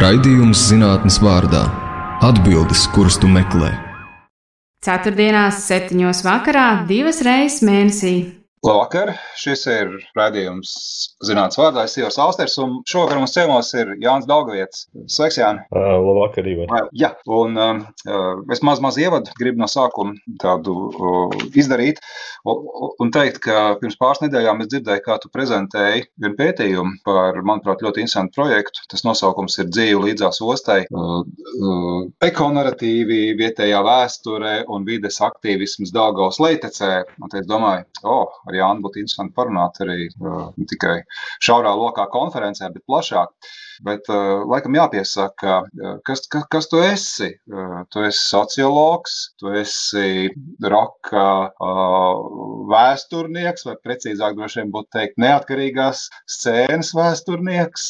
Raidījums zinātnes vārdā - atbildes, kuras tu meklē. Ceturtdienās, septiņos vakarā, divas reizes mēnesī Labvakar! Šis ir raidījums Zinātnes vārdā. Es esmu Austers, un šovakar mums ciemos ir Jānis Daugavietis. Sveiks, Jāni! Uh, labvakar, Ivar! Jā, un uh, es maz, maz ievadu gribu no sākuma tādu uh, izdarīt un, un teikt, ka pirms pāris nedēļām es dzirdēju, kā tu prezentēji vienu pētījumu par, manuprāt, ļoti interesantu projektu. Tas nosaukums ir Dzīve līdzās ostai uh, uh, - ekonarratīvi, vietējā vēsture un vides aktīvisms Daugavas leitecē. Un es domāju, oh, ar Jānu būtu interesanti parunāt arī uh, ne tikai šaurā lokā konferencē, bet plašāk. Bet, uh, laikam, jāpiesaka, uh, kas, kas, kas tu esi? Tu esi sociologs, tu esi roka vēsturnieks, vai precīzāk, droši vien būtu teikt, neatkarīgās scēnas vēsturnieks.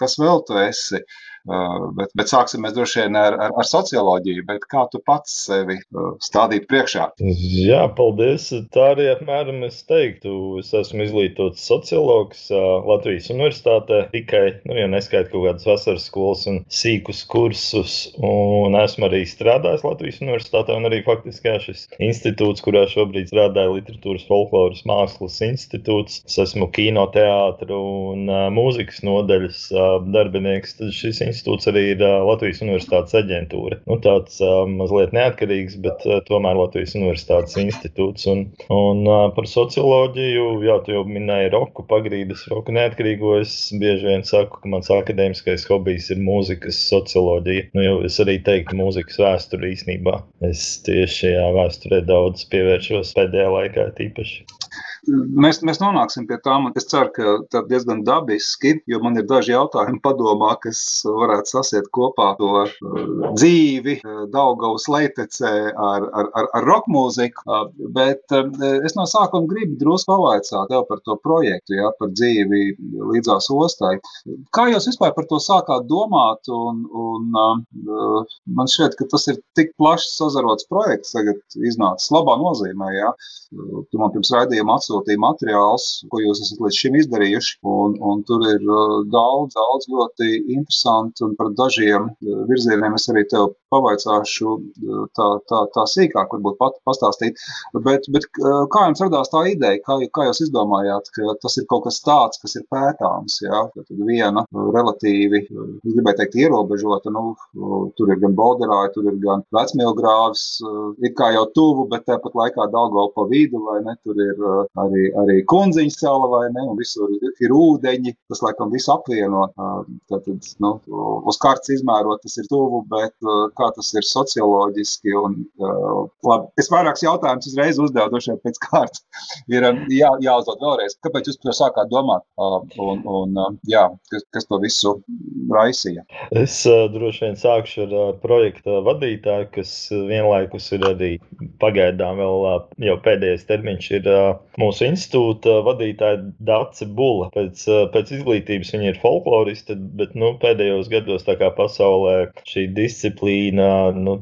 Kas vēl tu esi? Uh, bet, bet sāksim mēs droši vien ar, ar, ar socioloģiju. Kā tu pats sevi uh, stādītu priekšā? Jā, paldies. Tā arī apmēram es teiktu. Es esmu izglītots sociologs uh, Latvijas Universitātē. Tikai, nu, ja neskaidrs kaut kādas vasaras skolas un sīkus kursus, un esmu arī strādājis Latvijas Universitātē, un arī faktiski šis institūts, kurā šobrīd strādāju, Literatūras folkloras mākslas institūts. Es esmu kinoteātru un mūzikas nodaļas uh, darbinieks. Tad šis institūts arī ir Latvijas Universitātes aģentūra. Nu, tāds mazliet neatkarīgs, bet tomēr Latvijas Universitātes institūts. Un, un par socioloģiju, jā, tu jau minēji roku, pagrīdes roku neatkarīgo. Es bieži vien saku, ka mans akadēmiskais hobijs ir mūzikas socioloģija. Nu, jau es arī teiktu, mūzikas vēsture īstenībā. Es tieši šajā vēsturē daudz pievēršos pēdējā laikā tīpaši. Mēs, mēs nonāksim pie tām, un es ceru, ka tā diezgan dabiski, jo man ir daži jautājumi padomā, kas varētu sasiet kopā to uh, dzīvi, uh, Daugavas leitecē ar, ar, ar, ar rock mūziku, uh, bet uh, es no sākuma gribu drusku pavaicāt tev par to projektu, ja, par dzīvi līdzās ostai. Kā jūs vispār par to sākāt domāt, un, un uh, man šķiet, ka tas ir tik plašs sazarots projekts, tagad iznācis labā nozīmē, ja. Tu man pirms raidījuma atsūtīja materiāls, ko jūs esat līdz šim izdarījuši. Un, un tur ir uh, daudz, daudz ļoti interesanti, un par dažiem uh, virzieniem es arī tev pavaicāšu uh, tā, tā, tā sīkāk, varbūt pat pastāstīt. Bet, bet kā jums radās tā ideja, kā, kā jūs izdomājāt, ka tas ir kaut kas tāds, kas ir pētāms? Ja? Tad viena relatīvi, es gribēju teikt, ierobežota, nu, tur ir gan Bolderāja, tur ir gan Vecmilgrāvis, ir kā jau tuvu, bet tāpat laikā Daugavpa pa vidu, vai ne, tur ir arī, arī kundziņa sala, vai ne, un visur ir, ūdeņi, tas laikam visu apvieno. Tātad, nu, uz kārtas izmērot tas ir tuvu, bet kā tas ir socioloģiski un, labi, es vairākus jautājumus uzreiz uzdevu, došai pēc kārtas ir jā, jāuzdod vēlreiz. Kāpēc jūs to sākāt domāt? Un, un jā, kas, kas to visu raisīja? Es droši vien sākšu ar projekta vadītāju, kas vienlaikus ir arī pagaidām vēl jau pēdējais termiņš ir uh, mūsu institūta vadītāja Dāce Bula. Pēc, uh, pēc izglītības viņa ir folkloriste, bet nu, pēdējos gados pasaulē šī disciplīna nu,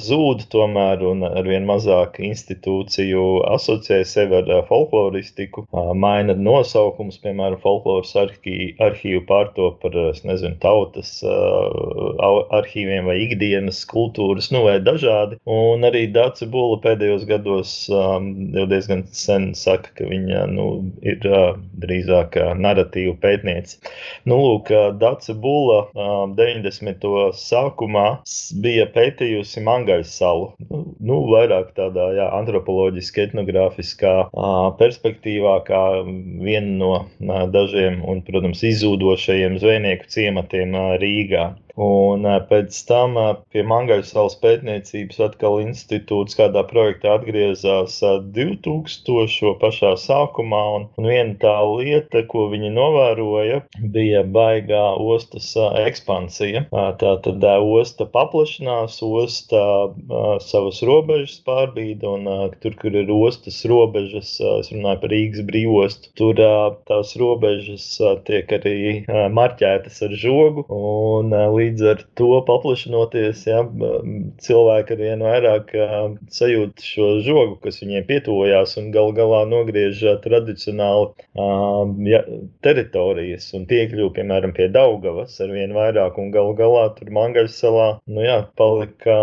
zūd tomēr un arvien mazāk institūciju asociē sevi ar uh, folkloristiku, maina nosaukums, piemēram, folkloras arhī, arhīvu pārto par, es nezinu, tautas arhīviem vai ikdienas kultūras, nu vai dažādi. Un arī Dāce Bula pēdējos gados um, jau diezgan sen saka, ka viņa nu, ir drīzāk narratīva pētniece. Nu, lūk, Dace Bula uh, 90. sākumā bija pētījusi Mangaļas salu. Nu, nu, vairāk tādā jā, antropoloģiski, etnogrāfiskā perspektīvā, kā viena no dažiem un, protams, izzūdošajiem zvejnieku ciematiem Rīgā. Un pēc tam pie Mangaļas salas pētniecības atkal institūts kādā projektā atgriezās 2000. pašā sākumā, un, un viena tā lieta, ko viņi novēroja, bija baigā ostas ekspansija. Tā tad osta paplašinās, osta savas robežas pārbīda, un tur, kur ir ostas robežas, es runāju par Rīgas brīvostu, tur tās robežas tiek arī marķētas ar žogu, un līdz ar to paplašinoties, ja, cilvēki ar vien vairāk sajūt šo žogu, kas viņiem pietuvojās un gal galā nogriež tradicionāli ja, teritorijas un piekļuvi, piemēram, pie Daugavas ar vien vairāk un gal galā tur Mangaļas salā, nu jā, palika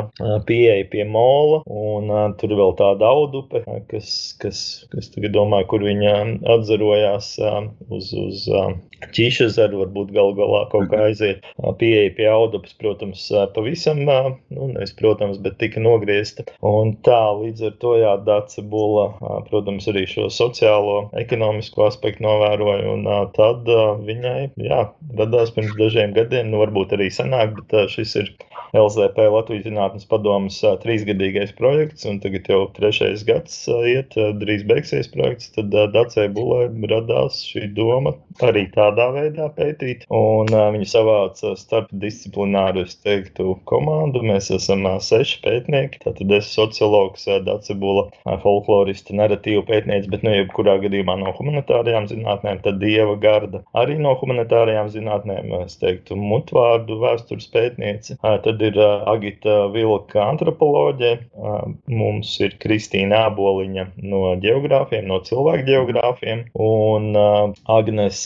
pieeja pie mola un tur vēl tāda audupe, kas, kas, kas tagad domāju, kur viņa atzarojās uz, uz ķīša zaru, varbūt gal galā kaut kā aiziet pieeja pie audupas, protams, pavisam, nu, nevis, protams, bet tika nogriezta. Un tā, līdz ar to, jā, Dace Bula, protams, arī šo sociālo, ekonomisko aspektu novēroja, un tad viņai, jā, radās pirms dažiem gadiem, nu, varbūt arī senāk, bet šis ir LZP Latvijas Zinātnes padomas trīsgadīgais projekts, un tagad jau trešais gads iet, drīz beigsies projekts, tad Dacei Bulai radās šī doma arī tādā veidā pētīt, un viņi savāca starpdisciplināru, es teiktu, komandu. Mēs esam seši pētnieki, tātad es sociologs, Dace Bula, folkloristi, narratīvu pētnieks, bet, nu, jebkurā gadījumā no humanitārajām zinātnēm, tad Dieva garda arī no humanitārajām zinātnēm, es teiktu, mutvārdu vēstures pētnieci. Tad ir Agita Vilka antropoloģija, mums ir Kristīna Āboliņa no geogrāfiem, no cilvēku geogrāfiem, un Agnes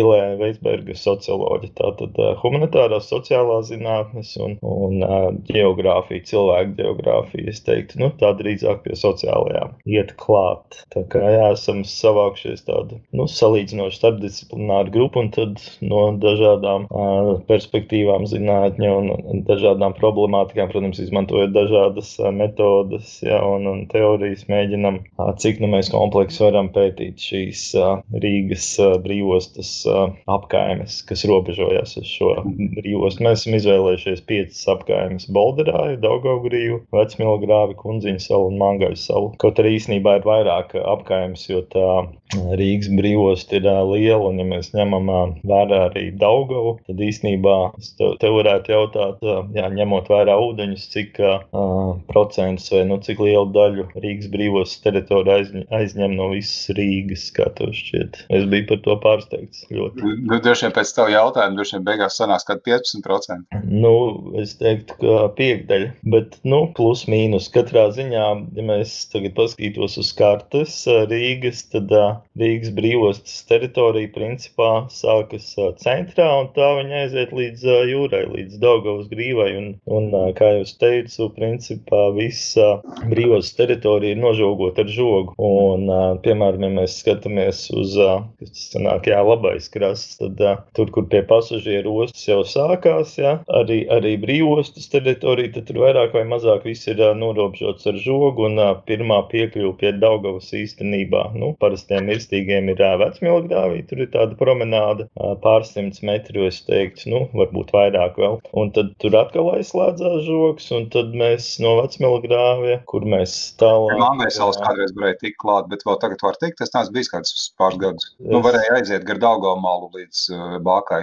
Zīlē Veisberga socioloģija. Tātad humanitārās sociālās zinātnes un, un geogrāfija, cilvēku geogrāfija, es teiktu, nu, tā drīzāk pie sociālajām iet klāt. Tā kā jā, esam savākšies tādu, nu, salīdzinoši starpdisciplināru grupu un tad no dažādām uh, perspektīvām zinātņu un, un dažādām problemātikām, protams, izmantojot dažādas uh, metodas ja, un, un teorijas, mēģinam, uh, cik nu mēs kompleksi varam pētīt šīs uh, Rīgas uh, brīvostas uh, apkaimes, kas robežojas uz šo brīvostu. Mēs esam izvēlējušies piecas apkaimes - Bolderāju, Daugaugriju, Vecmilgrāvi, Kunziņu salu un Mangaļu salu. Kaut arī īsnībā ir vairāk apkaimes, jo tā Rīgas brīvost ir liela, un ja mēs ņemam vērā arī Daugavu, tad īsnībā te, te varētu jautāt, jā, ņemot vērā ūdeņus, cik uh, procents vai nu, cik lielu daļu Rīgas brīvos teritorija aizņem, aizņem no visas Rīgas, kā tev šķiet. Es biju par to pārsteigts ļoti. Nu, droši vien pēc tavu jautājumu, droši vien beigās sanāks kaut 15%. Nu, es teiktu, ka piekdaļa, bet, nu, plus mīnus. Katrā ziņā, ja mēs tagad paskatītos uz kartes Rīgas, tad Rīgas brīvostas teritorija principā sākas centrā un tā viņa aiziet līdz jūrai, līdz Daugavas grīvai. Un, un kā jau es teicu, principā visa brīvostas teritorija ir nožogota ar žogu. Un, piemēram, ja mēs skatāmies uz, kas tas sanāk, jā, labais krasts, tad tur, kur pie pasažieru ostas jau sākās, jā, arī, arī brīvostas teritorija, tad tur vairāk vai mazāk viss ir norobežots ar žogu un pirmā piekļuva pie Daugavas īstenībā, nu, parastiem mirstīgiem ir vecmilgrāvī, tur ir tāda promenāda pārsimts metru, es teiktu, nu, varbūt vairāk vēl. Un tad tur atkal aizslēdzās žoks, un tad mēs no vecmilgrāvia, kur mēs tālāk. Vēl kādreiz varēja tikt klāt, bet vēl tagad var tikt, tas nāc bijis kāds pāris gadus. Nu, varēja aiziet gar Daugavmalu līdz uh, Bākai.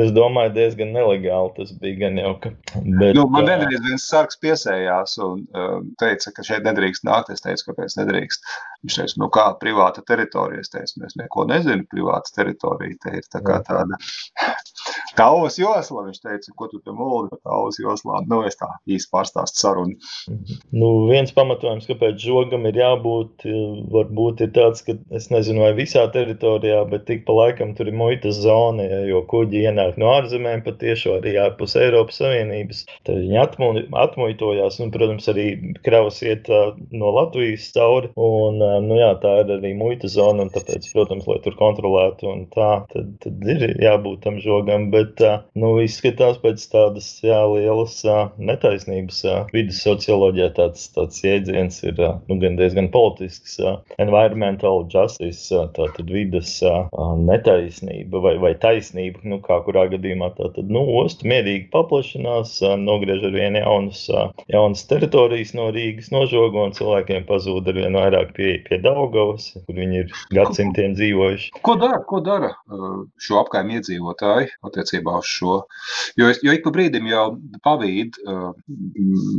Es domāju, diezgan nelegāli tas bija gan jau, ka. Bet, nu, man vienreiz viens sargs piesējās un uh, teica, ka šeit nedrīkst nākt. Es teicu, kāpēc nedrīkst. Viņš teica, nu kā privāta teritorija. Es teicu, es neko nezinu, privāta teritorija. Te ir tā kā tāda tauvas josla. Viņš teica, ko tu te mūli par tauvas joslām. Nu, es tā īsti pārstāstu sarunu. Nu, viens pamatojums, kāpēc žogam ir jābūt, varbūt ir tāds, ka es nezinu, vai visā teritorijā, bet tik pa laikam tur ir muitas zona, ja, jo kuģi ienāk no ārzemēm patiešo arī ārpus Eiropas Savienības. Tad viņi atmu, atmuitojās un, protams, arī kravas iet uh, no Latvijas cauri. Un, nu, jā, tā ir arī muitas zona, un tāpēc, protams, lai tur kontrolētu un tā, tad, tad ir jābūt tam žogam, bet, uh, nu, izskatās pēc tādas, jā, lielas uh, netaisnības. Uh, vidas socioloģijā tāds, tāds jēdziens ir, nu, gan diezgan politisks. Environmental justice, tātad vidas netaisnība vai, vai taisnība, nu, kā kurā gadījumā tā tad, nu, ostu mierīgi paplašinās, nogriež ar vien jaunas, jaunas teritorijas no Rīgas nožogo un cilvēkiem pazūd ar vien vairāk pie, pie Daugavas, kur viņi ir gadsimtiem dzīvojuši. Ko dara, ko dara šo apkaimē iedzīvotāji attiecībā uz šo? Jo, jo ik pa brīdim jau pavīd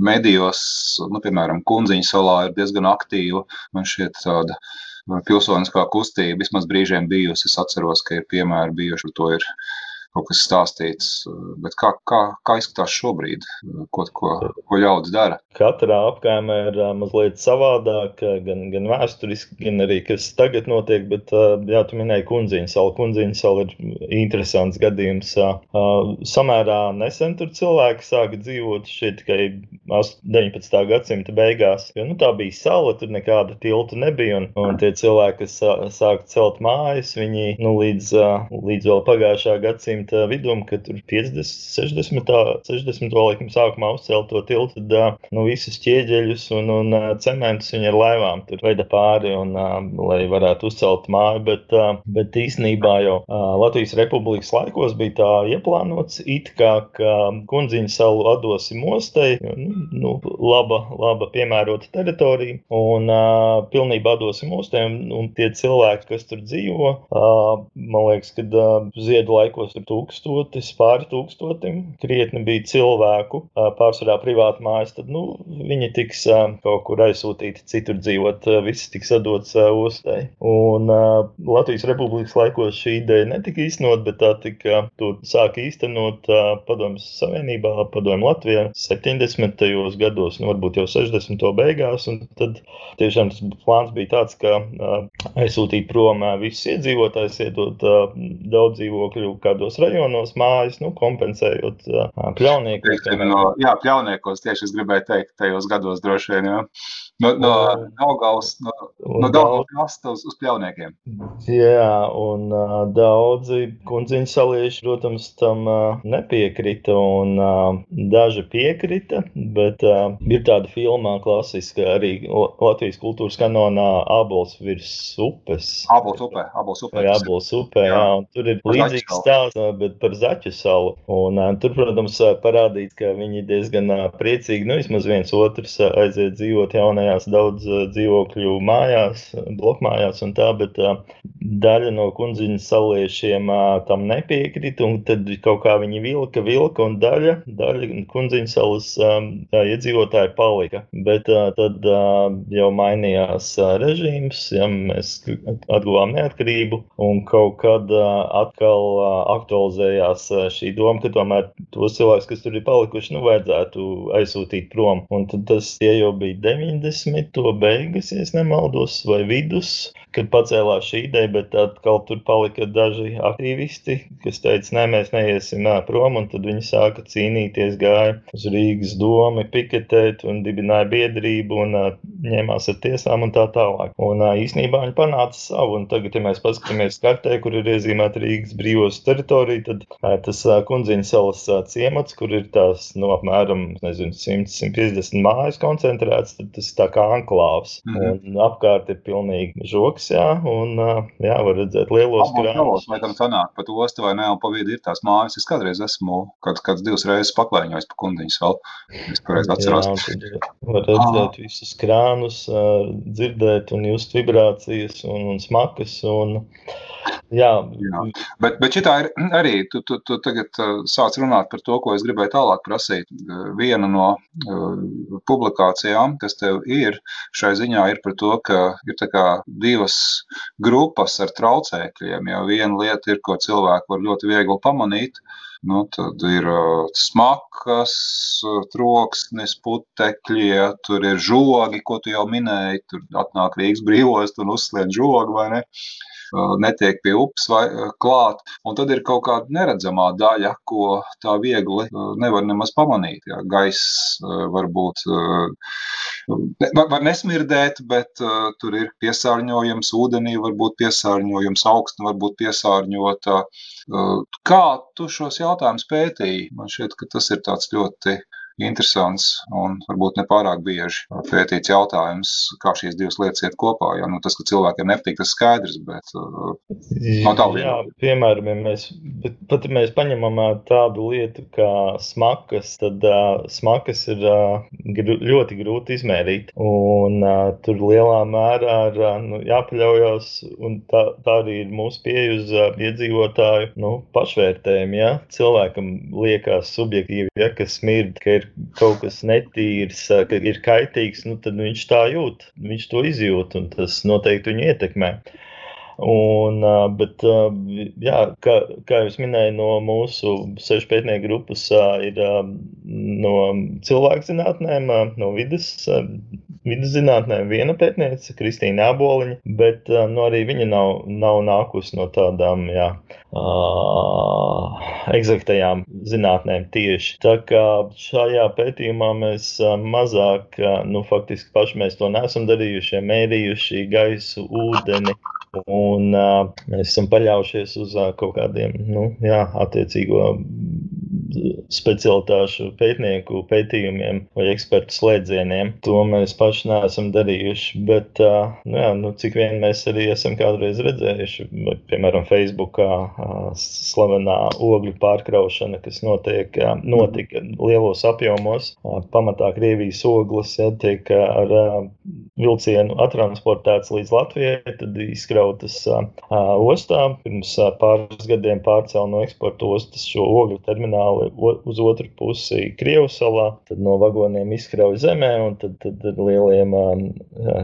medijos, nu, piemēram, Kunziņa salā ir diezgan aktīva, man šķiet tāda pilsoniskā kustība, vismaz brīžiem bijusi. Es atceros, ka ir piemēri bijuši, to ir kaut kas stāstīts. Bet kā, kā, kā izskatās šobrīd, ko, ko, ko ļaudis dara? Katrā apgājumā ir uh, mazliet savādāk, gan, gan vēsturiski, gan arī kas tagad notiek. Bet, jā, tu minēji Kundziņu salu. Kundziņu salu ir interesants gadījums. Samērā nesen tur cilvēki sāka dzīvot šeit tikai 19. gadsimta beigās. Jo, nu, tā bija sala, tur nekāda tilta nebija. Un, un tie cilvēki, kas sāka celt mājas, viņi nu, līdz, līdz vēl pagājušā gadsimta vidum, kad tur 50, 60, 60 laikam sākumā uzcelt to tiltu, tad nu, visus ķieģeļus un, un cementus viņi ar laivām tur veda pāri, un, lai varētu uzcelt māju. Bet, bet īstenībā jau Latvijas republikas laikos bija tā ieplānots, it kā kundziņu salu atdosim ostai, nu, nu, laba, laba piemērota teritorija, un pilnībā atdosim ostai, un, tie cilvēki, kas tur dzīvo, man liekas, ka uh, ziedu laikos tur tūkstotis, pāri tūkstotim, krietni bija cilvēku, pārsvarā privāti mājas, tad, nu, viņi tiks kaut kur aizsūtīti citur dzīvot, viss tiks atdots ostai. Un Latvijas Republikas laikos šī ideja netika īstenot, bet tā tika, to sāka īstenot Padomjas Savienībā, Padomju Latvijā 70. gados, nu, varbūt jau 60. beigās, un tad tiešām tas plāns bija tāds, ka aizsūtīt prom visus iedzīvotājus, iedot daudz dzīvokļu kādos rajonos mājas, nu, kompensējot pļauniekus. No, jā, pļauniekos tieši es gribēju teikt, tajos gados droši vien, jā. No, no Daugavas, no, no Daugavas krasta uz, uz pļauniekiem. Jā, un uh, daudzi kundziņu salieši, protams, tam uh, nepiekrita, un uh, daži piekrita, bet uh, ir tāda filmā klasiska arī Latvijas kultūras kanonā Abols virs upes. Abols upē, Abols upē. Jā, Abols upē, jā. jā, un tur ir līdzīgs stāsts, bet par Zaķu salu. Un uh, tur, protams, parādīt, ka viņi diezgan uh, priecīgi, nu, vismaz viens otrs uh, aiziet dzīvot jaunajā mājās, daudz dzīvokļu mājās, blokmājās un tā, bet daļa no kundziņas saliešiem tam nepiekrita, un tad kaut kā viņi vilka, vilka, un daļa, daļa kundziņas salas iedzīvotāji palika. Bet tad jau mainījās režīms, ja mēs atguvām neatkarību, un kaut kad atkal aktualizējās šī doma, ka tomēr tos cilvēkus, kas tur ir palikuši, nu vajadzētu aizsūtīt prom. Un tad tas tie jau bija 90 desmito beigas, ja nemaldos, vai vidus, kad pacēlās šī ideja, bet atkal tur palika daži aktīvisti, kas teica, nē, mēs neiesim nā, prom, un tad viņi sāka cīnīties, gāja uz Rīgas domu, piketēt un dibināja biedrību un ņēmās ar tiesām un tā tālāk. Un īsnībā viņi panāca savu, un tagad, ja mēs paskatāmies kartē, kur ir iezīmēta Rīgas brīvos teritorija, tad tas uh, kundziņa salas ciemats, kur ir tās, nu, apmēram, nezinu, 100-150 mājas koncentrēts, tad tas tā kā anklāvs. Mm -hmm. Un apkārt ir pilnīgi žoks, jā, un jā, var redzēt lielos krājumus. Vai tam sanāk pat ostu vai ne, un pa vidu ir tās mājas. Es kādreiz esmu kāds, kāds divas reizes paklēņojis pa kundiņas vēl. Es pareizi atceros. Jā, var redzēt ah. visus krānus, dzirdēt un just vibrācijas un, un smakas. Un, Jā, jā. Bet, bet šitā ir arī, tu, tu, tu tagad sāc runāt par to, ko es gribēju tālāk prasīt. Viena no publikācijām, kas tev ir, šai ziņā ir par to, ka ir tā kā divas grupas ar traucēkļiem. Ja viena lieta ir, ko cilvēki var ļoti viegli pamanīt, Nu, tad ir uh, smakas, troksnis, putekļi, ja, tur ir žogi, ko tu jau minēji. Tur atnāk Rīgas brīvos un uzslēdz žogu vai ne. Uh, netiek pie upes vai klāt. Un tad ir kaut kāda neredzamā daļa, ko tā viegli nevar nemaz pamanīt. Jā. Gaiss varbūt var, var nesmirdēt, bet tur ir piesārņojums, ūdenī var būt piesārņojums, augsta var būt piesārņota. Kā tu šos jautājumus pētīji? Man šķiet, ka tas ir tāds ļoti interesants un varbūt nepārāk bieži pētīts jautājums, kā šīs divas lietas iet kopā. Ja? Nu, tas, ka cilvēkiem nepatīk, tas skaidrs, bet uh, no tā līnija. Piemēram, ja mēs, pat ja mēs paņemam tādu lietu kā smakas, tad uh, smakas ir uh, gr ļoti grūti izmērīt. Un uh, tur lielā mērā ir uh, nu, jāpaļaujas, un tā, tā arī ir mūsu pieeja uz uh, iedzīvotāju nu, pašvērtējumu. Ja? Cilvēkam liekas subjektīvi, ja, ka smird, ka ir kaut kas netīrs, ka ir kaitīgs, nu, tad viņš tā jūt, viņš to izjūt, un tas noteikti viņu ietekmē. Un, bet, jā, kā, kā jau minēju, no mūsu sešu pētnieku grupas ir no cilvēku zinātnēm, no vidas, vidas zinātnēm viena pētniece, Kristīna Aboliņa, bet nu, arī viņa nav, nav nākusi no tādām jā, eksaktajām zinātnēm tieši. Tā kā šajā pētījumā mēs mazāk, nu, faktiski paši mēs to neesam darījuši, mērījuši gaisu, ūdeni. Un uh, mēs esam paļaujušies uz uh, kaut kādiem, nu, jā, attiecīgo specialitāšu pētnieku pētījumiem vai ekspertu slēdzieniem. To mēs paši neesam darījuši. Bet, nu, jā, nu, cik vien mēs arī esam kādreiz redzējuši, piemēram, Facebookā slavenā ogļu pārkraušana, kas notiek, notika lielos apjomos. Pamatā Krievijas ogles ja, tiek ar vilcienu attransportēts līdz Latvijai, tad izkrautas ostā. Pirms pāris gadiem pārcēla no eksporta ostas šo ogļu terminālu uz otru pusi Krievijas salā, tad no vagoniem izkrauj zemē, un tad, tad ar lieliem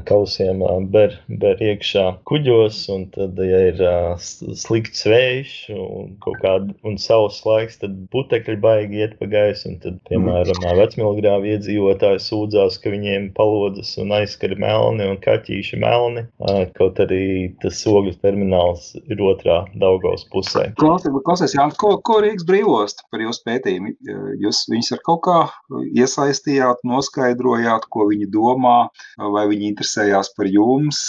kausiem ber, ber iekšā kuģos, un tad, ja ir slikts vējš un kaut kāda un savs laiks, tad putekļi baigi iet pa gaisu, un tad, piemēram, vecmilgrāvi iedzīvotāji sūdzās, ka viņiem palodzas un aizskari melni un kaķīši melni, kaut arī tas ogļu termināls ir otrā Daugaus pusē. Klausies, Jānis, ko, ko Rīgas brīvost par jūsu pētījumi. Jūs viņus ar kaut kā iesaistījāt, noskaidrojāt, ko viņi domā, vai viņi interesējās par jums.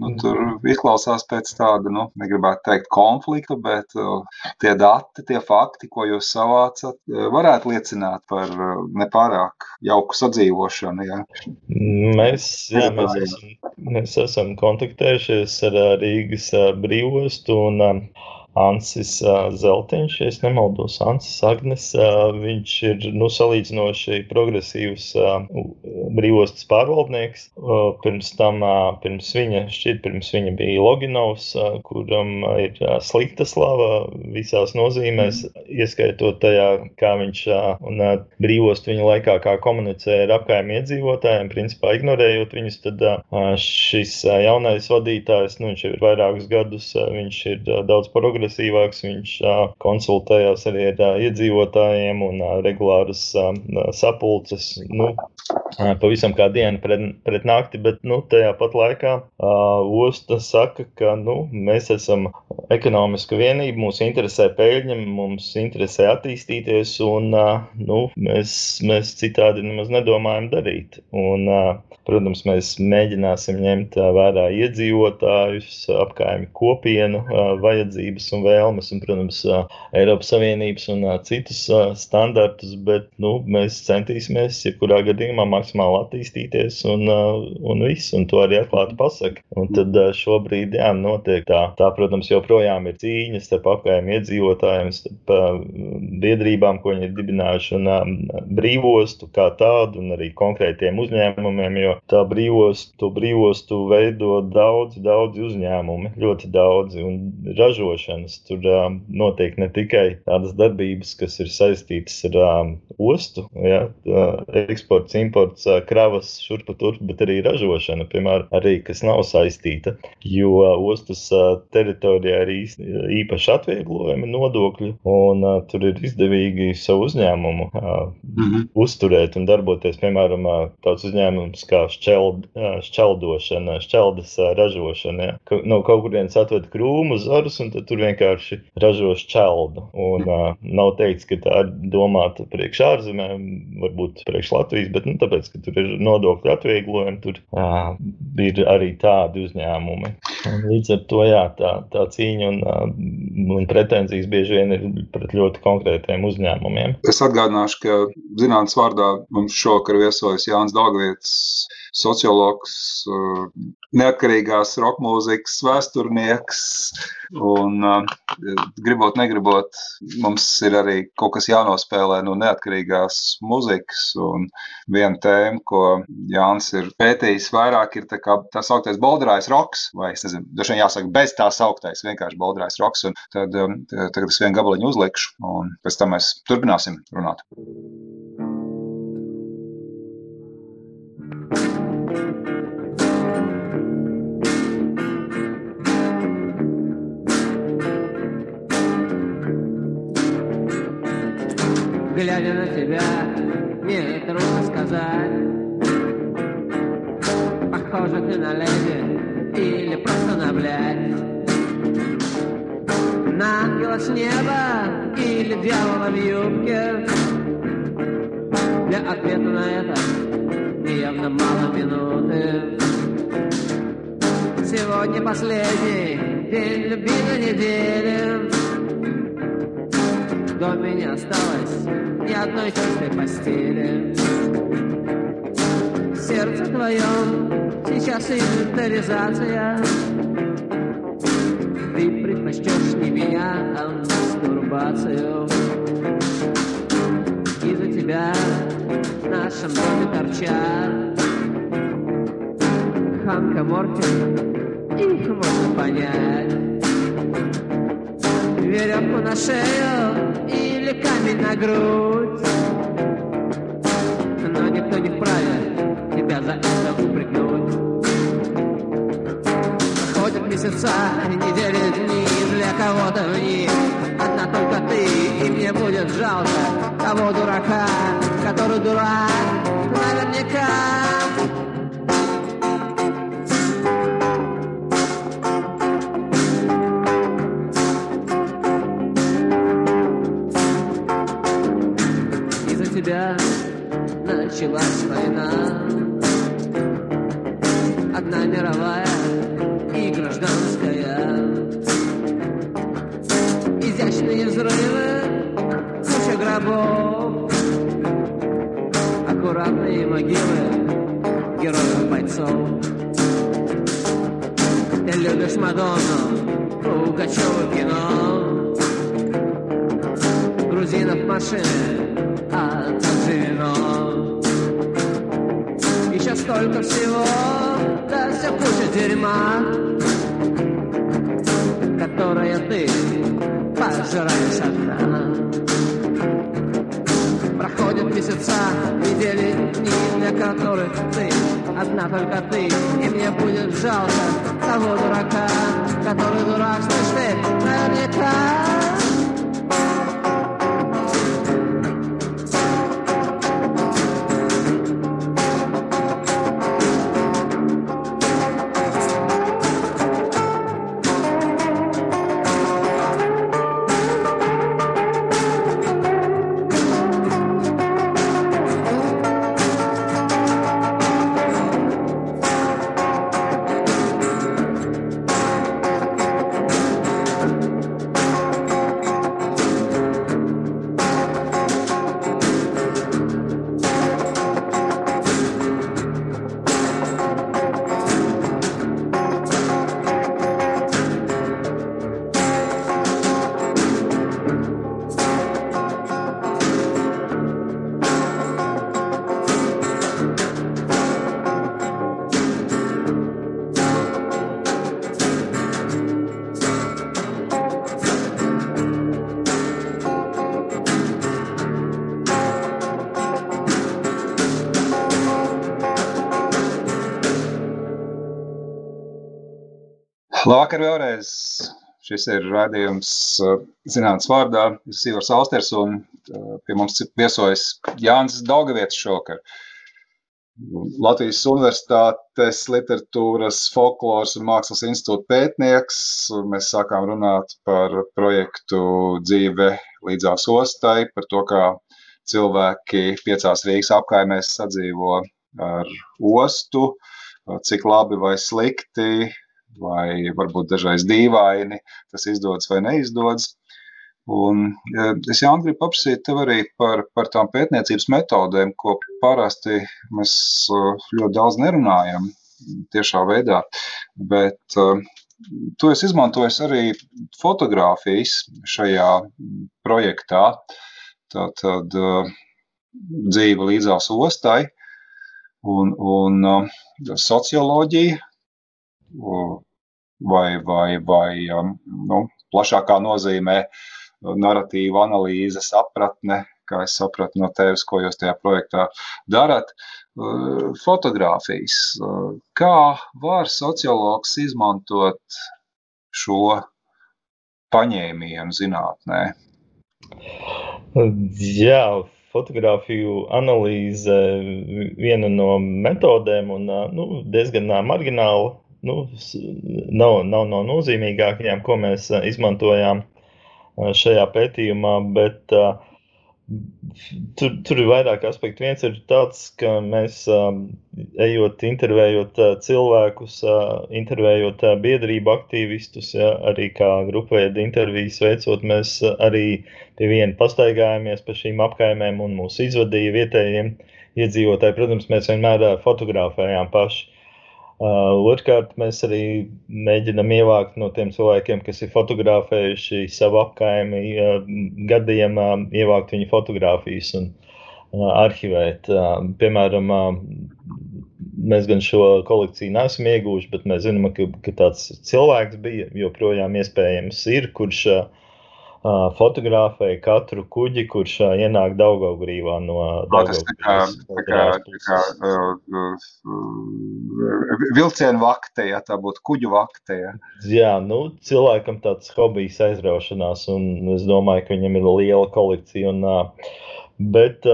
Nu, mm. tur izklausās pēc tāda, nu, negribētu teikt, konflikta, bet uh, tie dati, tie fakti, ko jūs savācat, uh, varētu liecināt par uh, nepārāk jauku sadzīvošanu. Ja? Mēs, jā, mēs, esam, mēs esam kontaktējušies ar Rīgas brīvostu un uh, Ansis Zeltiņš, ja nemaldos, Ansis Agnes. Viņš ir nu, salīdzinoši progresīvs brīvostas pārvaldnieks. Pirms tam, pirms viņa, šķiet, pirms viņa bija Loginovs, kuram ir slikta slava visās nozīmēs, ieskaitot tajā, kā viņš un brīvost viņa laikā, kā komunicē ar apkaimē iedzīvotājiem, principā ignorējot viņus, tad šis jaunais vadītājs, nu, viņš ir vairākus gadus, viņš ir daudz progresīvs progresīvāks. Viņš konsultējās arī ar iedzīvotājiem un regulāras sapulces. Nu, pavisam kā diena pret, pret nakti, bet nu, tajā pat laikā uh, osta saka, ka nu, mēs esam ekonomiska vienība, mūs interesē peļņa, mums interesē attīstīties, un uh, nu, mēs, mēs citādi nemaz nedomājam darīt. Un, uh, protams, mēs mēģināsim ņemt vērā iedzīvotājus, apkaimi kopienu uh, vajadzības un vēlmes, un, protams, Eiropas Savienības un citus standartus, bet nu, mēs centīsimies, jebkurā gadījumā, maksimāli attīstīties un, un viss, un to arī atklāti pasaka. Un tad šobrīd, jā, notiek tā, tā, protams, joprojām ir cīņas starp apgājumu iedzīvotājiem, starp biedrībām, ko viņi ir dibinājuši, un brīvostu kā tādu, un arī konkrētiem uzņēmumiem, jo tā brīvostu, brīvostu veido daudzi, daudzi uzņēmumi, ļoti daudzi, un ražošanas tur notiek ne tikai tādas darbības, kas ir saistītas ar ostu, ja, eksports, imports, imports, kravas šurpu turp, bet arī ražošana, piemēram, arī kas nav saistīta. Jo ostas teritorijā ir īpaši atvieglojumi nodokļi, un uh, tur ir izdevīgi savu uzņēmumu uh, mm -hmm. uzturēt un darboties. Piemēram, uh, tāds uzņēmums kā šķeld, uh, šķeldošana, šķeldas uh, ražošana. Ja? Ka, no kaut kurienes atved krūmu, zarus, un tur vienkārši ražo šķeldu. Un uh, nav teikts, ka tā ir domāta priekš ārzemēm, varbūt priekš Latvijas, bet nu, tāpēc, ka tur ir nodokļu atvieglojumi, tur uh, ir arī tādi uzņēmumi. Un līdz ar to jā, tā, tā cīņa un, uh, un pretenzijas bieži vien ir pret ļoti konkrētiem uzņēmumiem. Es atgādināšu, ka zinātnīs vārdā mums šovakar viesojas Jānis Dāngvietis, sociologs, neatkarīgās roka mūzikas vēsturnieks. Un, uh, gribot, negribot, mums ir arī kaut kas jānospēlē no neatkarīgās muzikas. Un viena tēma, ko Jānis ir pētījis vairāk, ir tā, tā sauktais Balderais roks, vai es nezinu, dažiem jāsaka bez tā sauktais, vienkārši Balderais roks. Un tad um, tagad es vienu gabaliņu uzlikšu, un pēc tam mēs turpināsim runāt. Глядя на тебя, мне трудно сказать. Похоже ты на леди или просто на блядь. На ангела с неба или дьявола в юбке. Для ответа на это явно мало минуты. Сегодня последний день любимой недели. До меня осталось ни одной чистой постели. В сердце твоем сейчас инвентаризация. Ты предпочтешь не меня, а мастурбацию. Из-за тебя в нашем доме торчат Ханка Морти, их можно понять. Веревку на шею или камень на грудь. Но никто не вправе тебя за это упрекнуть. Проходят месяца, недели, дни, для кого-то в них одна только ты, и мне будет жалко того дурака, который дурак, наверняка. Last night. Одна. Проходят месяца, недели, дни, для которых ты одна только ты, и мне будет жалко того дурака, который дурак, слышь ты, наверняка. Labvakar vēlreiz. Šis ir raidījums uh, zinātnīs vārdā. Es esmu Ivars Austers un uh, pie mums viesojas Jānis Daugavietis šokar. Latvijas Universitātes literatūras, folkloras un mākslas institūta pētnieks. Mēs sākām runāt par projektu dzīve līdzās ostai, par to, kā cilvēki piecās Rīgas apkaimēs sadzīvo ar ostu, cik labi vai slikti vai varbūt dažreiz dīvaini tas izdodas vai neizdodas. Un es jau gribu paprasīt tev arī par, par tām pētniecības metodēm, ko parasti mēs ļoti daudz nerunājam tiešā veidā, bet tu esi izmantojis arī fotografijas šajā projektā. Tātad dzīve līdzās ostai un, un socioloģija, vai, vai, vai nu, plašākā nozīmē narratīva analīze, sapratne, kā es sapratu no tevis, ko jūs tajā projektā darat. Fotogrāfijas. Kā var sociologs izmantot šo paņēmienu zinātnē? Jā, fotografiju analīze viena no metodēm un nu, diezgan margināla. Nu, nav, nav no nozīmīgākajām, ko mēs izmantojām šajā pētījumā, bet uh, Tur, tur ir vairāk aspektu. Viens ir tāds, ka mēs, ejot, intervējot cilvēkus, intervējot biedrību aktīvistus, ja, arī kā grupveida intervijas veicot, mēs arī pie viena pastaigājāmies pa šīm apkaimēm un mūs izvadīja vietējiem iedzīvotāji. Protams, mēs vienmēr fotografējām paši. Uh, Otrkārt, mēs arī mēģinām ievākt no tiem cilvēkiem, kas ir fotografējuši savu apkaimi, uh, gadiem uh, ievākt viņu fotografijas un arhivēt. Piemēram, mēs gan šo kolekciju neesam ieguvuši, bet mēs zinām, ka, ka tāds cilvēks bija joprojām iespējams ir, kurš uh, fotografēja katru kuģi, kurš ienāk Daugaugrīvā no Daugavgrības. Tā kā, tā kā, tā kā vilcienu vakte, ja tā būtu kuģu vakte. Ja. Jā, nu, cilvēkam tāds hobijs aizraušanās, un es domāju, ka viņam ir liela kolekcija. Un, bet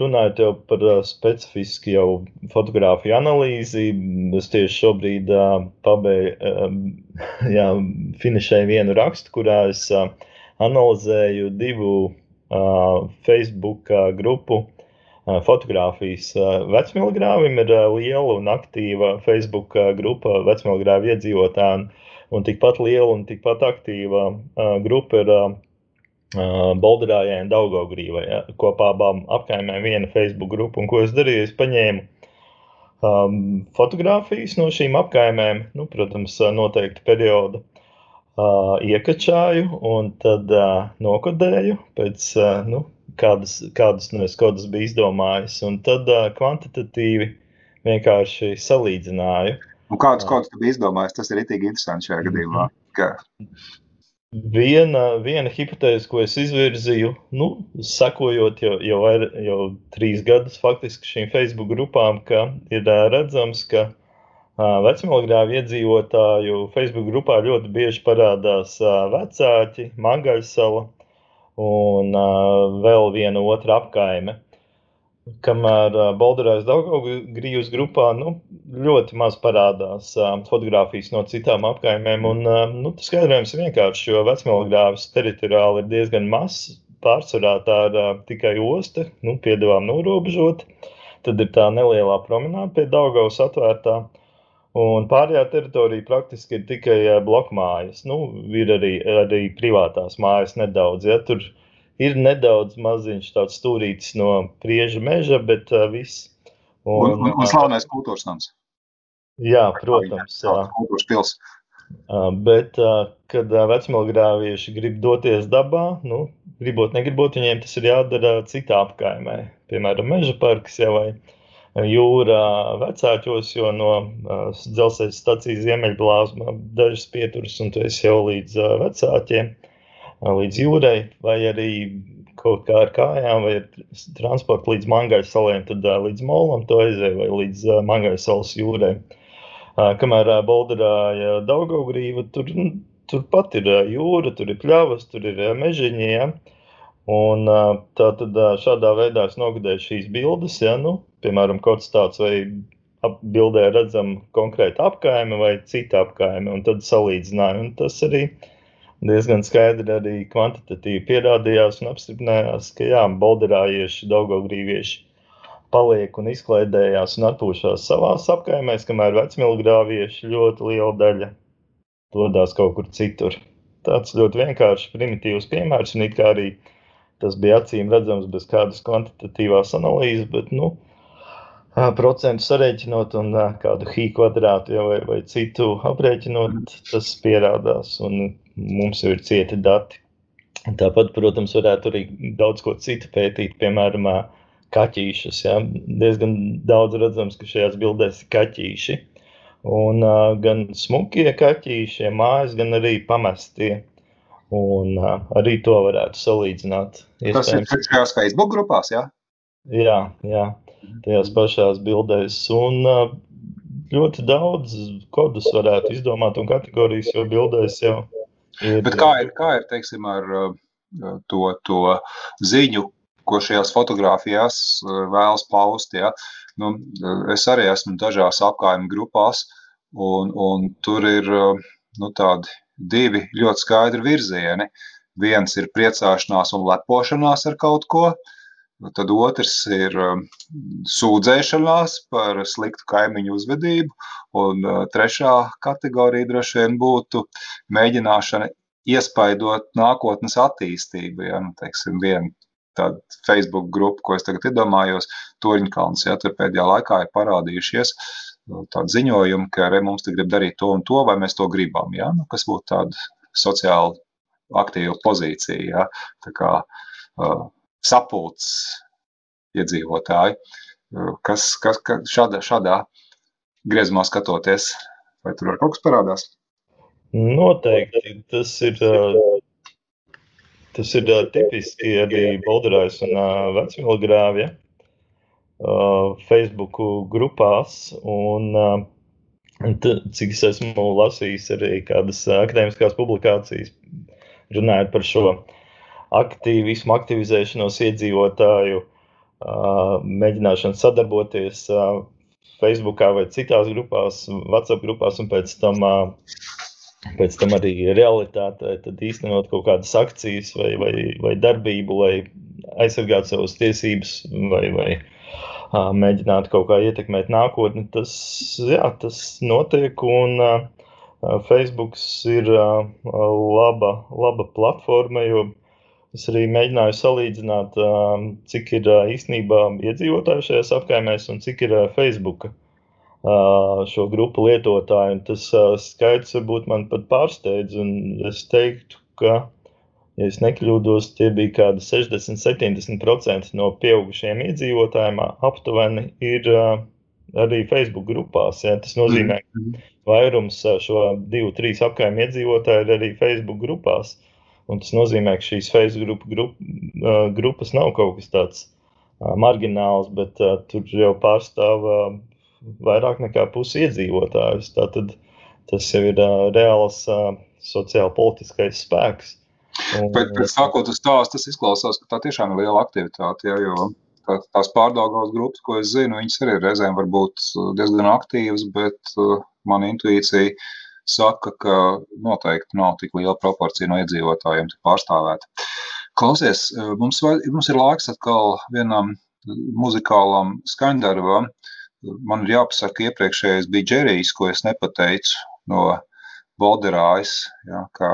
runājot jau par specifisku jau fotografiju analīzi, es tieši šobrīd pabeigšu, jā, finišēju vienu rakstu, kurā es uh, analizēju divu uh, Facebook uh, grupu uh, fotografijas. Uh, Vecmilgrāvim ir uh, liela un aktīva Facebook uh, grupa vecmilgrāvu iedzīvotājiem, un tikpat liela un tikpat aktīva uh, grupa ir Bolderājai un Daugaugrīvai. Ja, kopā abām apkaimēm viena Facebook grupa, un ko es darīju, es paņēmu um, fotogrāfijas no šīm apkaimēm, nu, protams, noteikti perioda uh, iekačāju un tad uh, nokodēju pēc uh, nu, kādas, kādas no es kodus biju izdomājis, un tad uh, kvantitatīvi vienkārši salīdzināju. Un kādus kodus tu biji izdomājis? Tas ir itīgi interesanti šajā gadījumā. Ka... Viena, viena hipotēze, ko es izvirzīju, nu, sekojot jau, jau, vair, jau trīs gadus faktiski šīm Facebook grupām, ka ir redzams, ka Vecmilgrāvu iedzīvotāju Facebook grupā ļoti bieži parādās vecāki, Mangaļsala un vēl viena otra apkaime. Kamēr Bolderājas Daugavgrības grupā nu, ļoti maz parādās fotografijas no citām apkaimēm. Un, nu, tas skaidrojums vienkārši, jo Vecmilgrāvas teritoriāli ir diezgan mazs. Pārsvarā tā ir tikai osta, nu, piedāvām norobežot. Tad ir tā nelielā promenāde pie Daugavas atvērtā. Un pārējā teritorija praktiski ir tikai blokmājas. Nu, ir arī, arī privātās mājas nedaudz. Ja? Tur ir nedaudz maziņš tāds stūrītis no prieža meža, bet uh, viss. Un, un, un slavenais kultūras nams. Jā, protams. Jā. Kultūras pils. Bet, kad vecmilgrāvieši grib doties dabā, nu, gribot, negribot, viņiem tas ir jādara citā apkaimē. Piemēram, meža parks jau vai jūrā vecākos, jo no dzelzceļa stācijas ziemeļblāzma dažas pieturas, un tu esi jau līdz vecākiem, uh, līdz jūrai, vai arī kaut kā ar kājām, vai ar transportu līdz Mangaias saliem, tad uh, līdz Molam to aizēja, vai līdz uh, Mangaias salas jūrai. Uh, kamēr uh, Bolderāja Daugaugrīva, tur, turpat ir uh, jūra, tur ir pļavas, tur ir uh, mežiņi, ja? Un tā tad šādā veidā es nogadēju šīs bildes, ja, nu, piemēram, kaut kas tāds, vai bildē redzam konkrēti apkaimi vai cita apkaimi, un tad salīdzināju. Un tas arī diezgan skaidri arī kvantitatīvi pierādījās un apstiprinājās, ka jā, bolderājieši, daugaugrīvieši paliek un izklaidējās un atpūšās savās apkaimēs, kamēr vecmilgrāvieši ļoti liela daļa dodas kaut kur citur. Tāds ļoti vienkāršs, primitīvs piemērs, un arī tas bija acīm redzams bez kādas kvantitatīvās analīzes, bet, nu, procentu sarēķinot un kādu hī kvadrātu vai, vai citu aprēķinot, tas pierādās un mums jau ir cieti dati. Tāpat, protams, varētu arī daudz ko citu pētīt, piemēram, kaķīšus. Ja? Diezgan daudz redzams, ka šajās bildēs ir kaķīši. Un uh, gan smukie kaķīši, mājas, gan arī pamestie. Un uh, arī to varētu salīdzināt. Tas ir šajās Facebook grupās, jā? Jā, jā tajās pašās bildēs. Un ļoti daudz kodus varētu izdomāt un kategorijas jau bildēs jau ir. Bet kā ir, kā ir teiksim, ar to, to ziņu, ko šajās fotografijās vēlas paust. Ja. Nu, es arī esmu dažās apgājuma grupās, un, un tur ir nu, tādi divi ļoti skaidri virzieni. Viens ir priecāšanās un lepošanās ar kaut ko, tad otrs ir sūdzēšanās par sliktu kaimiņu uzvedību, un trešā kategorija droši vien būtu mēģināšana iespaidot nākotnes attīstību. Ja, nu, teiksim, viena tāda Facebook grupa, ko es tagad iedomājos, Toņkalns, ja tur pēdējā laikā ir parādījušies uh, tādi ziņojumi, ka arī mums te grib darīt to un to, vai mēs to gribam, ja, nu, kas būtu tāda sociāli aktīva pozīcija, ja, tā kā uh, sapulcs iedzīvotāji, uh, kas, kas, kas šādā, šādā griezumā skatoties, vai tur var kaut kas parādās? Noteikti. Tas ir, tas ir tipiski arī Bolderājas un Vecmilgrāvja Facebook grupās. Un, cik es esmu lasījis arī kādas akadēmiskās publikācijas runājot par šo aktīvismu, aktivizēšanos iedzīvotāju, mēģināšanu sadarboties Facebookā vai citās grupās, WhatsApp grupās, un pēc tam pēc tam arī realitātē īstenot kaut kādas akcijas vai, vai, vai darbību, lai aizsargātu savas tiesības vai, vai uh, mēģinātu kaut kā ietekmēt nākotni. Tas, jā, tas notiek un uh, Facebook ir uh, laba, laba platforma, jo es arī mēģināju salīdzināt, uh, cik ir uh, īstenībā iedzīvotāju šajās apkaimēs un cik ir uh, Facebook. Uh, šo grupu lietotāju. Tas skaits varbūt man pat pārsteidz. Es teiktu, ka, ja es nekļūdos, tie bija kādi 60-70% no pieaugušiem iedzīvotājiem aptuveni ir arī Facebook grupās. Ja? Tas nozīmē, ka mhm. vairums šo divu, trīs apgājumu iedzīvotāju ir arī Facebook grupās. Un tas nozīmē, ka šīs Facebook grup, grupas nav kaut kas tāds margināls, bet uh, tur jau pārstāv uh, vairāk nekā pusi iedzīvotājus. Tātad tas jau ir uh, reāls uh, sociālpolitiskais spēks. Bet, bet sākot uz tās, tas izklausās, ka tā tiešām ir liela aktivitāte, ja, jo tā, tās pārdaugās grupas, ko es zinu, viņas arī reizēm var būt diezgan aktīvas, bet uh, man intuīcija saka, ka noteikti nav tik liela proporcija no iedzīvotājiem pārstāvēta. Klausies, mums, mums ir laiks atkal vienam muzikālam skaņdarbam. Man ir jāpasaka, iepriekšējais bija Džerijs, ko es nepateicu no Bolderājas, ja, kā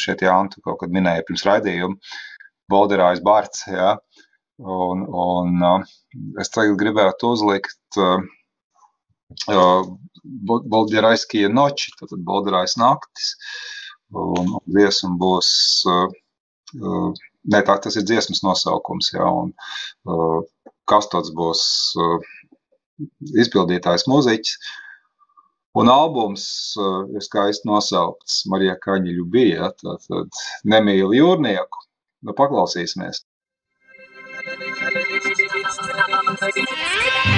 šeit Jāntu kaut kad minēja pirms raidījuma, Bolderājas Bārts, ja, un, un uh, es tagad gribētu uzlikt uh, Bolderājskie noči, tātad Bolderājas naktis, un, dziesma būs, uh, uh, ne tā, tas ir dziesmas nosaukums, ja, un uh, kastots būs izpildītājs mūziķis. Un albums ir skaisti nosaukts Marija Kaņiļu bija, tad nemīli jūrnieku. Nu, paklausīsimies. Thank you.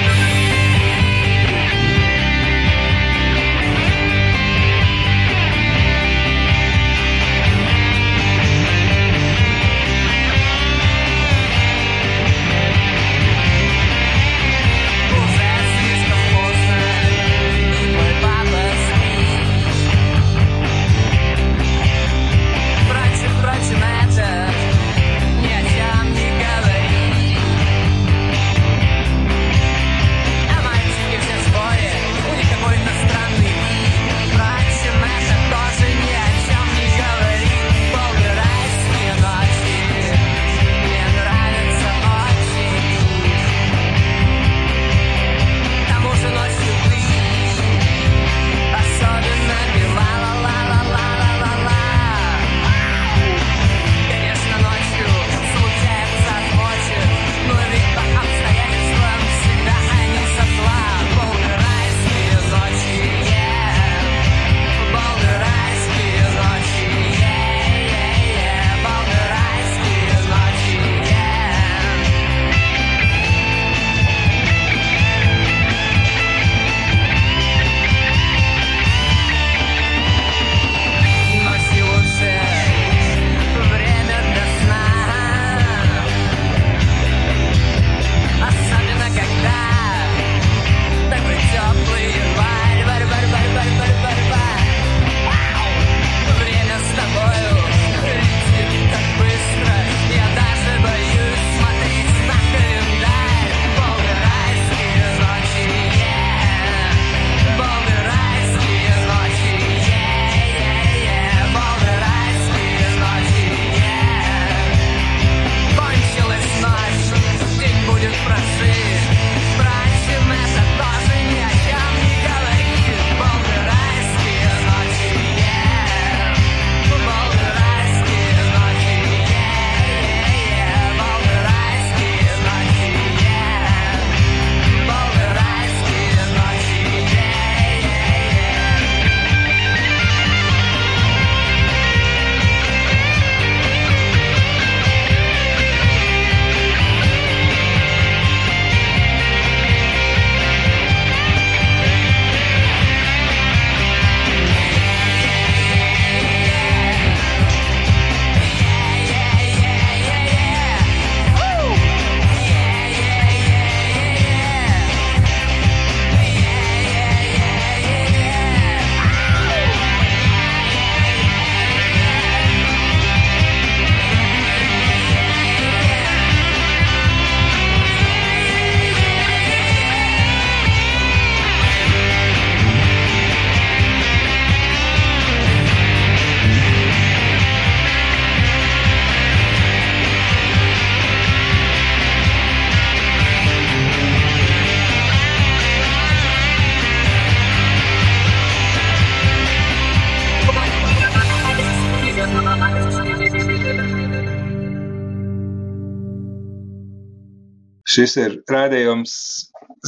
Šis ir rādījums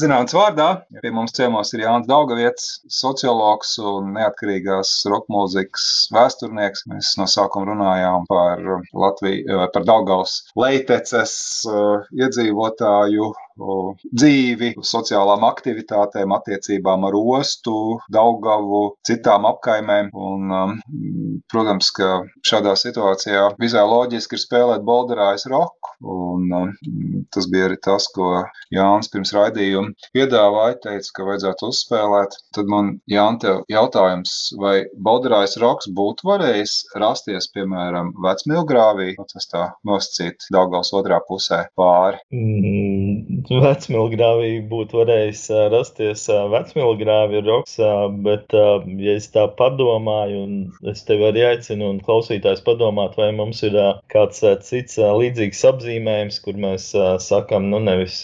zinātnīs vārdā. Pie mums ciemos ir Jānis Daugavietis, sociologs un neatkarīgās roka mūzikas vēsturnieks. Mēs no sākuma runājām par Latviju, par Daugavas leiteces uh, iedzīvotāju dzīvi, sociālām aktivitātēm, attiecībām ar ostu, Daugavu, citām apkaimēm. Un, um, protams, ka šādā situācijā visai loģiski ir spēlēt bolderājas roku. Un, um, tas bija arī tas, ko Jānis pirms raidījuma piedāvāja, teica, ka vajadzētu uzspēlēt. Tad man Jānis jautājums, vai bolderājas roks būtu varējis rasties, piemēram, vecmilgrāvī, nu, tas tā nosacīt Daugavas otrā pusē pāri. Mm, vecmilgrāvī būtu varējis rasties vecmilgrāvi roks, bet, ja es tā padomāju, un es tevi arī aicinu un klausītājs padomāt, vai mums ir kāds cits līdzīgs apzīmējums, kur mēs sakam, nu nevis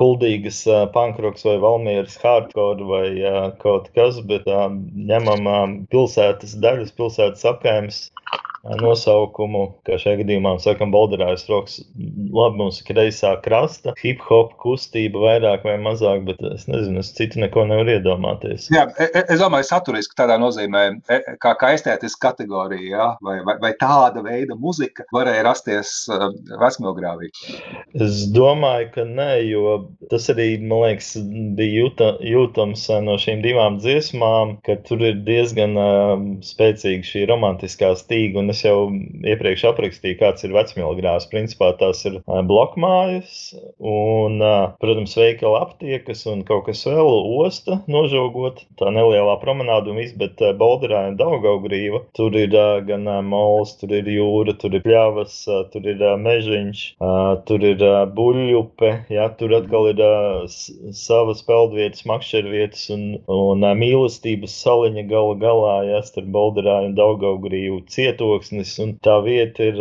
kuldīgas pankroks vai valmieras hardcore vai kaut kas, bet ņemam pilsētas daļas, pilsētas apkaimes nosaukumu, kā šajā gadījumā sakām, Bolderājas rokas. Labi, mums ir kreisā krasta, hip hop kustība vairāk vai mazāk, bet es nezinu, es citu neko nevaru iedomāties. Jā, e, e, es domāju, saturiski tādā nozīmē, e, kā, kā estētiska kategorija, jā? vai, vai, vai tāda veida muzika varēja rasties vecmilgrāvī? Es domāju, ka nē, jo tas arī, man liekas, bija jūta, jūtams no šīm divām dziesmām, ka tur ir diezgan uh, spēcīga šī romantiskā stīga, un es jau iepriekš aprakstīju, kāds ir vecmilgrās. Principā tās ir blokmājas un, protams, veikala aptiekas un kaut kas vēl osta nožogot. Tā nelielā promenāda un viss, bet Bolderā un Daugaugrīva. Tur ir gan mols, tur ir jūra, tur ir pļavas, tur ir mežiņš, tur ir buļļupe, jā, tur atkal ir savas peldvietas, makšķervietas un, un mīlestības saliņa gala galā, jā, starp Bolderā un Daugaugrīvu cietoks troksnis, un tā vieta ir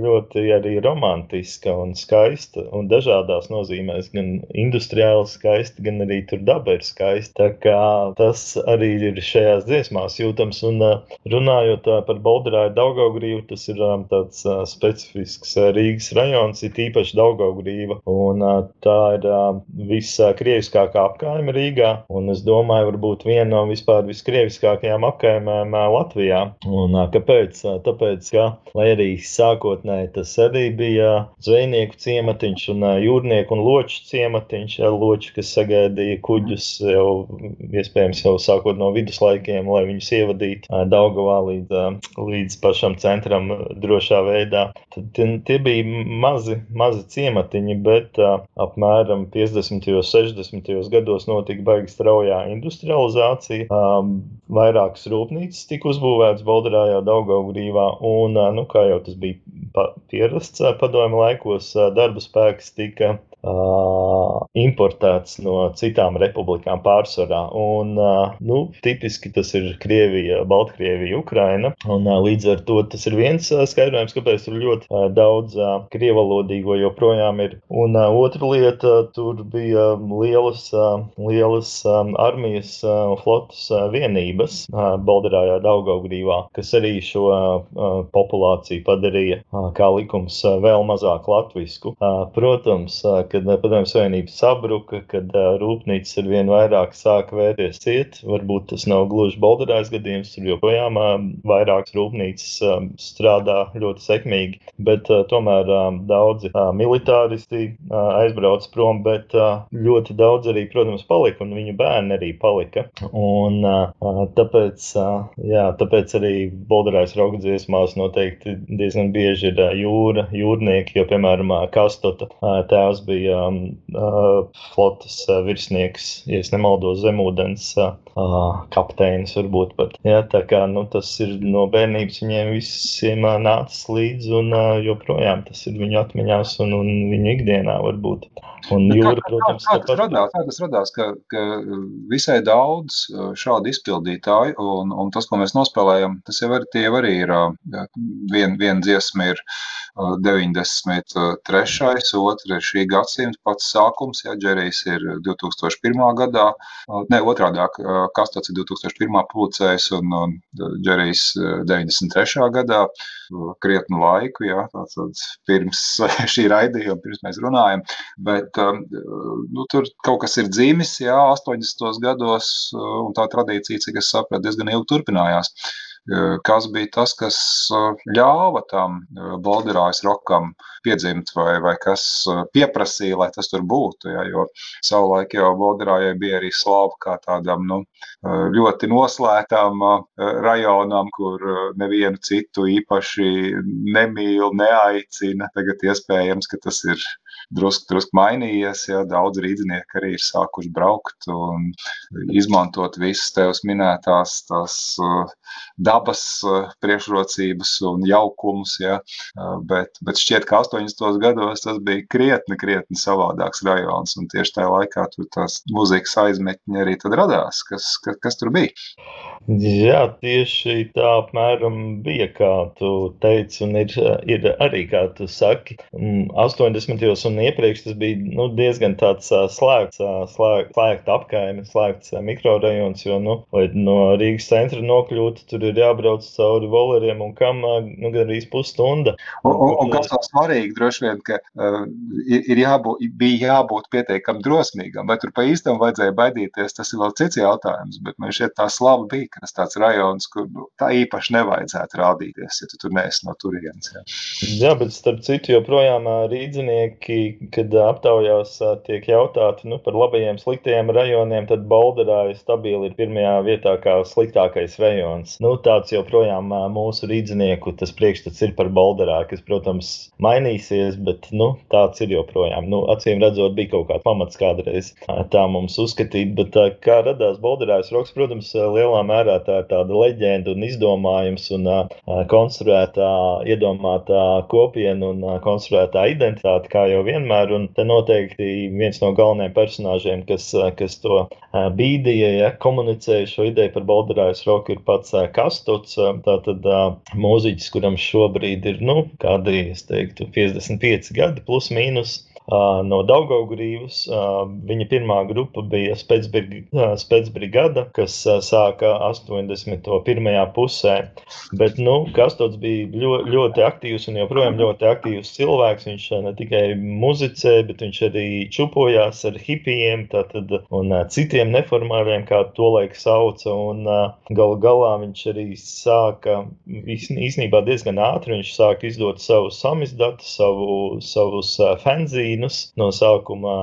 ļoti arī romantiska un skaista, un dažādās nozīmēs, gan industriāli skaista, gan arī tur daba ir skaista. Tā kā tas arī ir šajās dziesmās jūtams, un runājot par Bolderāju Daugaugrīvu, tas ir tāds specifisks Rīgas rajons, ir īpaši Daugaugrīva, un tā ir visa krieviskākā apkaime Rīgā, un es domāju, varbūt viena no vispār viskrieviskākajām apkaimēm Latvijā. Un kāpēc? Tāpēc, ka, lai arī sākotnēji tas arī bija zvejnieku ciematiņš un jūrnieku un loču ciematiņš, loči, kas sagaidīja kuģus jau, iespējams, jau sākot no viduslaikiem, lai viņus ievadītu Daugavā līdz, līdz pašam centram drošā veidā. Tad tie bija mazi, mazi ciematiņi, bet apmēram 50. un 60. gados notika baigi straujā industrializācija. Vairākas rūpnīcas tika uzbūvētas Baldarājā, Daugavgrī brīvā. Un, nu, kā jau tas bija pierasts padomju laikos, darba spēks tika uh, importēts no citām republikām pārsvarā. Un, uh, nu, tipiski tas ir Krievija, Baltkrievija, Ukraina. Un, uh, līdz ar to tas ir viens uh, skaidrojums, kāpēc tur ļoti uh, daudz uh, krievalodīgo joprojām ir. Un uh, otra lieta, tur bija lielas, uh, lielas um, armijas un uh, flotas uh, vienības uh, Balderājā, Daugaugrīvā, kas arī šo uh, populāciju padarīja, uh, kā likums, uh, vēl mazāk latvisku. Uh, protams, uh, kad Padomju Savienība sabruka, kad uh, rūpnīcas ar vien vairāk sāka vērties ciet. Varbūt tas nav gluži Bolderājas gadījums, tur joprojām uh, vairākas rūpnīcas strādā ļoti sekmīgi, bet tomēr daudzi militāristi aizbrauc prom, bet ļoti daudz arī, protams, palika, un viņu bērni arī palika. Un, tāpēc, jā, tāpēc arī Bolderājas raugadziesmās noteikti diezgan bieži ir jūra, jūrnieki, jo, piemēram, Kastota tēvs bija bija uh, flotes uh, virsnieks, ja nemaldos, zemūdens uh, kapteinis. Varbūt pat. Jā, tā kā nu, tas ir no bērnības viņiem visiem uh, nācis līdzi, un uh, joprojām tas ir viņu atmiņās un, un viņu ikdienā varbūt. Un jūra, kā, protams, kā, kā tas radās, kā tas radās, ka, ka visai daudz šādu izpildītāju, un, un tas, ko mēs nospēlējam, tas jau, ar, jau arī ir viena vien dziesma ir 93. otra ir šī gadsimta pats sākums. Jā, Džerijs ir 2001. gadā, ne otrādāk, Kastots ir 2001. pulcējs un, un Džerijs 93. gadā, krietnu laiku, jā, tātad pirms šī raidījuma, pirms mēs runājam, bet nu, tur kaut kas ir dzīvis, jā, 80. gados, un tā tradīcija, cik es sapratu, diezgan ilgi turpinājās kas bija tas, kas ļāva tam balderājas rokam piedzimt, vai, vai kas pieprasīja, lai tas tur būtu. Ja, jo savulaik jau balderājai bija arī slāva kā tādam nu, ļoti noslēgtām rajonam, kur nevienu citu īpaši nemīl, neaicina. Tagad iespējams, ka tas ir drusku, drusku mainījies. Jā, daudz rīznieki arī ir sākuši braukt un izmantot visas tevis minētās tās, uh, dabas uh, priekšrocības un jaukumus. Jā, uh, bet, bet šķiet, ka 80. gados tas bija krietni, krietni savādāks rajons. Un tieši tajā laikā tur tās muzikas aizmetņi arī radās. Kas, kas, kas tur bija? Jā, tieši tā apmēram bija, kā tu teici, un ir, ir arī, kā tu saki, 80. Mm, un iepriekš tas bija nu, diezgan tāds slēgts, slēgt, slēgt apkaime, slēgts mikrorajons, jo, nu, lai no Rīgas centra nokļūtu, tur ir jābrauc cauri voleriem un kam, nu, gan arī pusstunda. Un, un, un kas vēl svarīgi, droši vien, ka uh, ir jābūt, bija jābūt pietiekam drosmīgam, vai tur pa īstam vajadzēja baidīties, tas ir vēl cits jautājums, bet man šeit tā slava bija, tas tāds rajons, kur nu, tā īpaši nevajadzētu rādīties, ja tu tur neesi no turienes. Jā. jā, bet starp citu joprojām rīdzinieki, kad aptaujās tiek jautāti nu, par labajiem, sliktajiem rajoniem, tad Bolderāja stabili ir pirmajā vietā kā sliktākais rajons. Nu, tāds joprojām mūsu rīdzinieku tas priekšstats ir par Bolderā, kas, protams, mainīsies, bet nu, tāds ir joprojām. Nu, acīm redzot, bija kaut kāds pamats kādreiz tā mums uzskatīt, bet kā radās Bolderājas roks, protams, lielā mērā mērā tā ir tāda leģenda un izdomājums un uh, konstruētā, iedomātā kopiena un uh, konstruētā identitāte, kā jau vienmēr. Un te noteikti viens no galvenajiem personāžiem, kas, uh, kas to uh, bīdīja, ja, komunicēja šo ideju par Baldarājas roku, ir pats uh, Kastots, uh, tātad uh, mūziķis, kuram šobrīd ir, nu, kādi, es teiktu, 55 gadi plus mīnus no Daugaugrīvas. Viņa pirmā grupa bija spēcbrigada, kas sāka 81. pusē, bet, nu, Kastots bija ļoti, ļoti aktīvs un joprojām ļoti aktīvs cilvēks. Viņš ne tikai muzicē, bet viņš arī čupojās ar hipijiem tātad, un citiem neformāliem, kā to laik sauca, un gal galā viņš arī sāka, īsnībā diezgan ātri, viņš sāka izdot savus samizdatus, savu, savus fanzīnus, no sākuma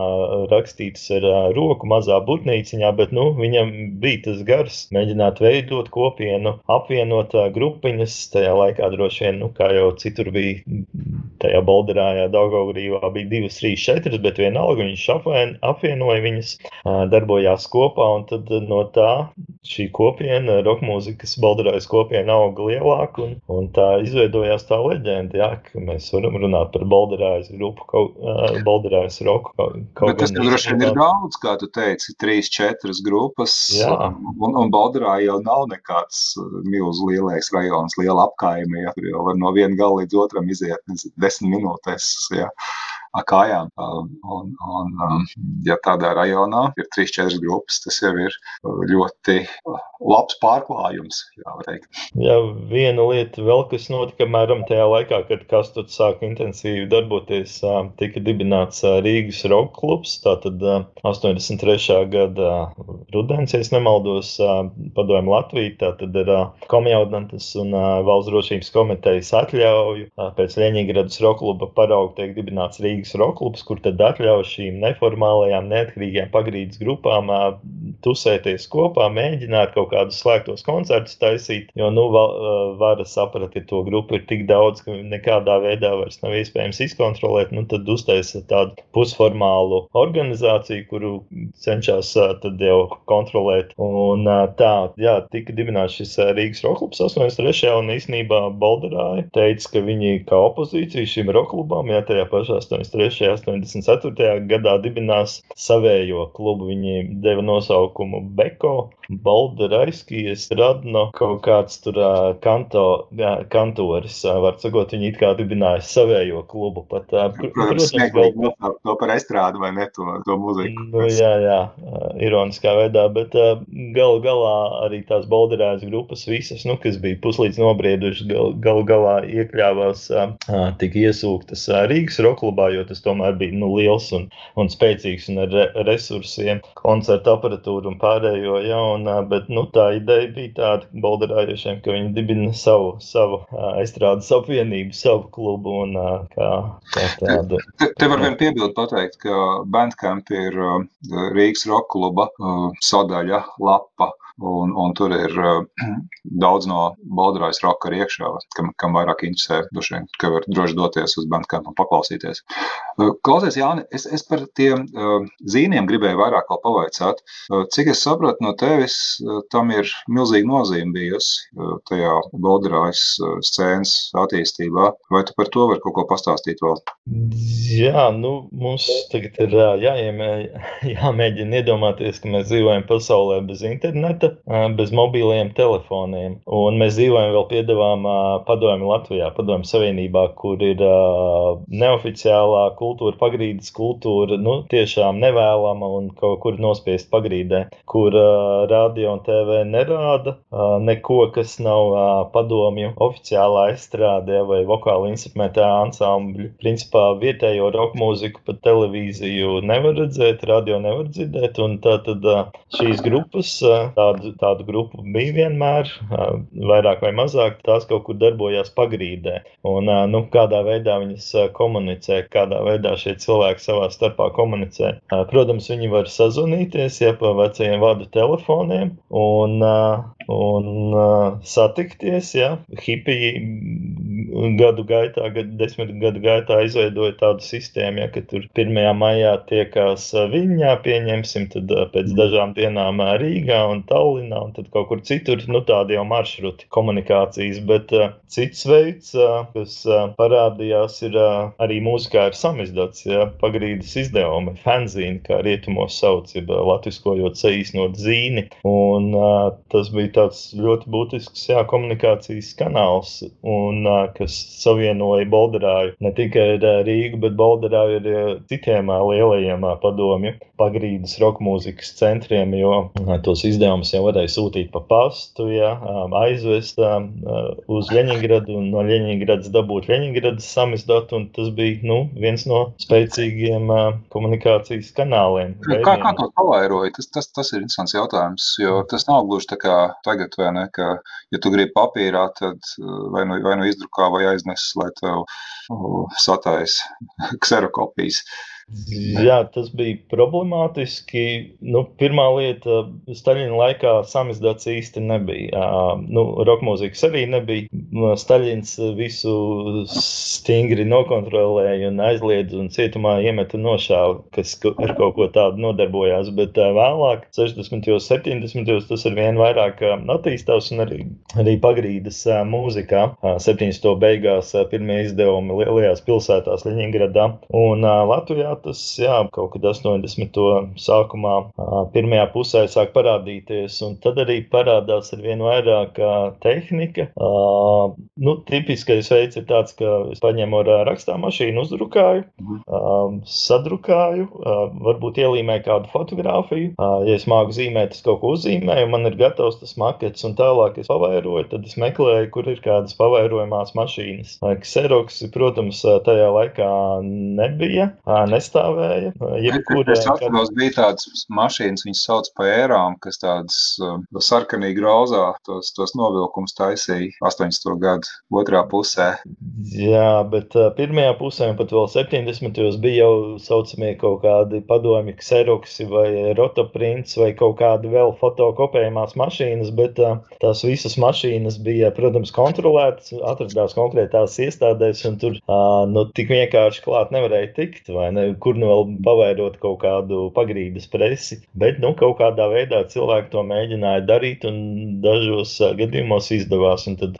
rakstītas ar roku mazā burtnīciņā, bet nu, viņam bija tas gars mēģināt veidot kopienu, apvienot grupiņas. Tajā laikā droši vien, nu, kā jau citur bija, tajā Bolderājā, Daugaugrīvā bija divas, trīs, četras, bet vienalga viņš apvien, apvienoja viņas, darbojās kopā, un tad no tā šī kopiena, rokmūzikas Bolderājas kopiena auga lielāk, un, un tā izveidojās tā leģenda, jā, ka mēs varam runāt par Bolderājas grupu kaut, balderājas roku. Bet tas droši vien ir daudz, kā tu teici, trīs, četras grupas. Jā. Un, un balderā jau nav nekāds uh, milz lielais rajons, liela apkaime, ja tur jau var no viena gala līdz otram iziet desmit minūtēs. Ja kājām. Um, un, un, um, ja tādā rajonā ir 3-4 grupas, tas jau ir uh, ļoti uh, labs pārklājums. Jā, viena lieta vēl, kas notika apmēram tajā laikā, kad Kastuts sāka intensīvi darboties, um, tika dibināts uh, Rīgas roka klubs. Tātad 83. gada rudens, ja nemaldos, padomju Latviju, tātad ir komjaudantas un valsts drošības komitejas atļauju pēc Ļeņigradas roka kluba parauga tiek dibināts Rīgas Rīgas roklubs, kur tad atļauj šīm neformālajām, neatkarīgajām pagrīdes grupām tusēties kopā, mēģināt kaut kādus slēgtos koncertus taisīt, jo, nu, vara saprat, ka to grupu ir tik daudz, ka nekādā veidā vairs nav iespējams izkontrolēt, nu, tad uztaisa tādu pusformālu organizāciju, kuru cenšas tad jau kontrolēt. Un tā, jā, tika dibināts šis Rīgas roklubs 83. un īstenībā Baldarāja teica, ka viņi kā opozīcija šim roklubam, jā, tajā pašā 83 83. un 84. gadā dibinās savējo klubu. Viņi deva nosaukumu Beko, Balderaiskijas, Radno, kaut kāds tur kanto, kantoris. Var sakot, viņi it kā dibināja savējo klubu. Pat, pr Protams, smieklīgi nosaukt to par estrādi vai ne, to, to mūziku. Nu, jā, jā, ironiskā veidā, bet galu galā arī tās balderājas grupas visas, nu, kas bija puslīdz nobriedušas, gal, galu galā iekļāvās, tika iesūktas Rīgas roklubā, jo tas tomēr bija nu, liels un, un spēcīgs un ar re resursiem, koncertu aparatūru un pārējo, jā, un, uh, bet, nu, tā ideja bija tāda balderājušiem, ka viņi dibina savu, savu estrādes apvienību, savu klubu un kā, kā tādu. Te, te var vien piebildu pateikt, ka Bandcamp ir Rīgas roka kluba sadaļa, lapa. Un, un tur ir uh, daudz no Baldarājas roka arī iekšā, kam, kam vairāk interesē, vien, ka var droši doties uz Bandcamp un paklausīties. Uh, klausies, Jāni, es, es par tiem uh, zīmiem gribēju vairāk vēl pavaicāt. Uh, cik es sapratu no tevis, uh, tam ir milzīga nozīme bijusi uh, tajā Baldarājas uh, scēnas attīstībā. Vai tu par to vari kaut ko pastāstīt vēl? Jā, nu, mums tagad ir jāiemē, jāmēģina iedomāties, ka mēs dzīvojam pasaulē bez interneta, ā, bez mobiliem telefoniem. Un mēs dzīvojam vēl piedevām padomju Latvijā, padomju savienībā, kur ir neoficiālā kultūra, pagrīdes kultūra, nu, tiešām nevēlama un kaut kur nospiest pagrīdē, kur radio un TV nerāda neko, kas nav padomju oficiālā estrādē vai vokāla instrumentā ansambļu. Principā vietējo roka mūziku pa televīziju nevar redzēt, radio nevar dzirdēt. Tātad šīs grupas, tādu, tādu grupu bija vienmēr, vairāk vai mazāk, tās kaut kur darbojās pagrīdē. Un nu, kādā veidā viņas komunicē, kādā veidā šie cilvēki savā starpā komunicē. Protams, viņi var sazvanīties, ja pa vecajiem vārdu telefoniem un, un satikties, ja hipiji gadu gaitā, gadu, desmit gadu gaitā izveidoja tādu sistēmu, ja, ka tur 1. maijā tiekās Viņā, pieņemsim, tad pēc dažām dienām Rīgā un Tallinā, un tad kaut kur citur, nu tādi jau maršruti komunikācijas, bet uh, cits veids, uh, kas uh, parādījās, ir uh, arī mūzikā ir samizdots, ja, pagrīdes izdevumi, fanzīni, kā rietumos sauc, ja latviskojot saīsnot zīni, un uh, tas bija tāds ļoti būtisks, jā, komunikācijas kanāls, un uh, kas savienoja Bolderāju ne tikai ar Rīgu, bet Bolderāju ar citiem lielajiem padomju pagrīdes roka mūzikas centriem, jo tos izdevumus jau varēja sūtīt pa pastu, ja, aizvest uz Ļeņingradu un no Ļeņingradas dabūt Ļeņingradas samizdatu, un tas bija, nu, viens no spēcīgiem komunikācijas kanāliem. Kā, kā, kā to pavairoja? Tas, tas, tas ir interesants jautājums, jo tas nav gluži tā kā tagad, vai ne, ka, ja tu gribi papīrā, tad vai nu, vai nu izdrukā vai aiznes, lai tev satais kserokopijas. Jā, tas bija problemātiski. Nu, pirmā lieta, Staļina laikā samizdāts īsti nebija. Nu, roka mūzikas arī nebija. Staļins visu stingri nokontrolēja un aizliedza un cietumā iemeta nošāva, kas ar kaut ko tādu nodarbojās. Bet vēlāk, 60. un 70. tas ar vien vairāk attīstās un arī, arī pagrīdas mūzikā. 70. beigās pirmie izdevumi lielajās pilsētās Ļeņingradā un Latvijā tas jā, kaut kad 80. sākumā, pirmajā pusē sāk parādīties, un tad arī parādās ar vien vairāk tehnika. Nu, tipiskais veids ir tāds, ka es paņemu ar rakstā mašīnu, uzdrukāju, sadrukāju, varbūt ielīmēju kādu fotografiju. Ja es māku zīmēt, es kaut ko uzzīmēju, man ir gatavs tas makets, un tālāk es pavairoju, tad es meklēju, kur ir kādas pavairojumās mašīnas. Xerox, protams, tajā laikā nebija. Nes nestāvēja. Jebkurā es atceros, bija tādas mašīnas, viņas sauc par ērām, kas tādas uh, sarkanī grauzā tos, tos novilkums taisīja 80. gadu otrā pusē. Jā, bet uh, pirmajā pusē, un pat vēl 70. bija jau saucamie kaut kādi padomi, kseroksi vai rotoprints vai kaut kādi vēl fotokopējumās mašīnas, bet uh, tās visas mašīnas bija, protams, kontrolētas, atradās konkrētās iestādēs, un tur uh, nu, tik vienkārši klāt nevarēja tikt, vai ne? Kur nu vēl pavairot kaut kādu pagrīdes presi. Bet nu, kaut kādā veidā cilvēki to mēģināja darīt, un dažos gadījumos izdevās. Un tad,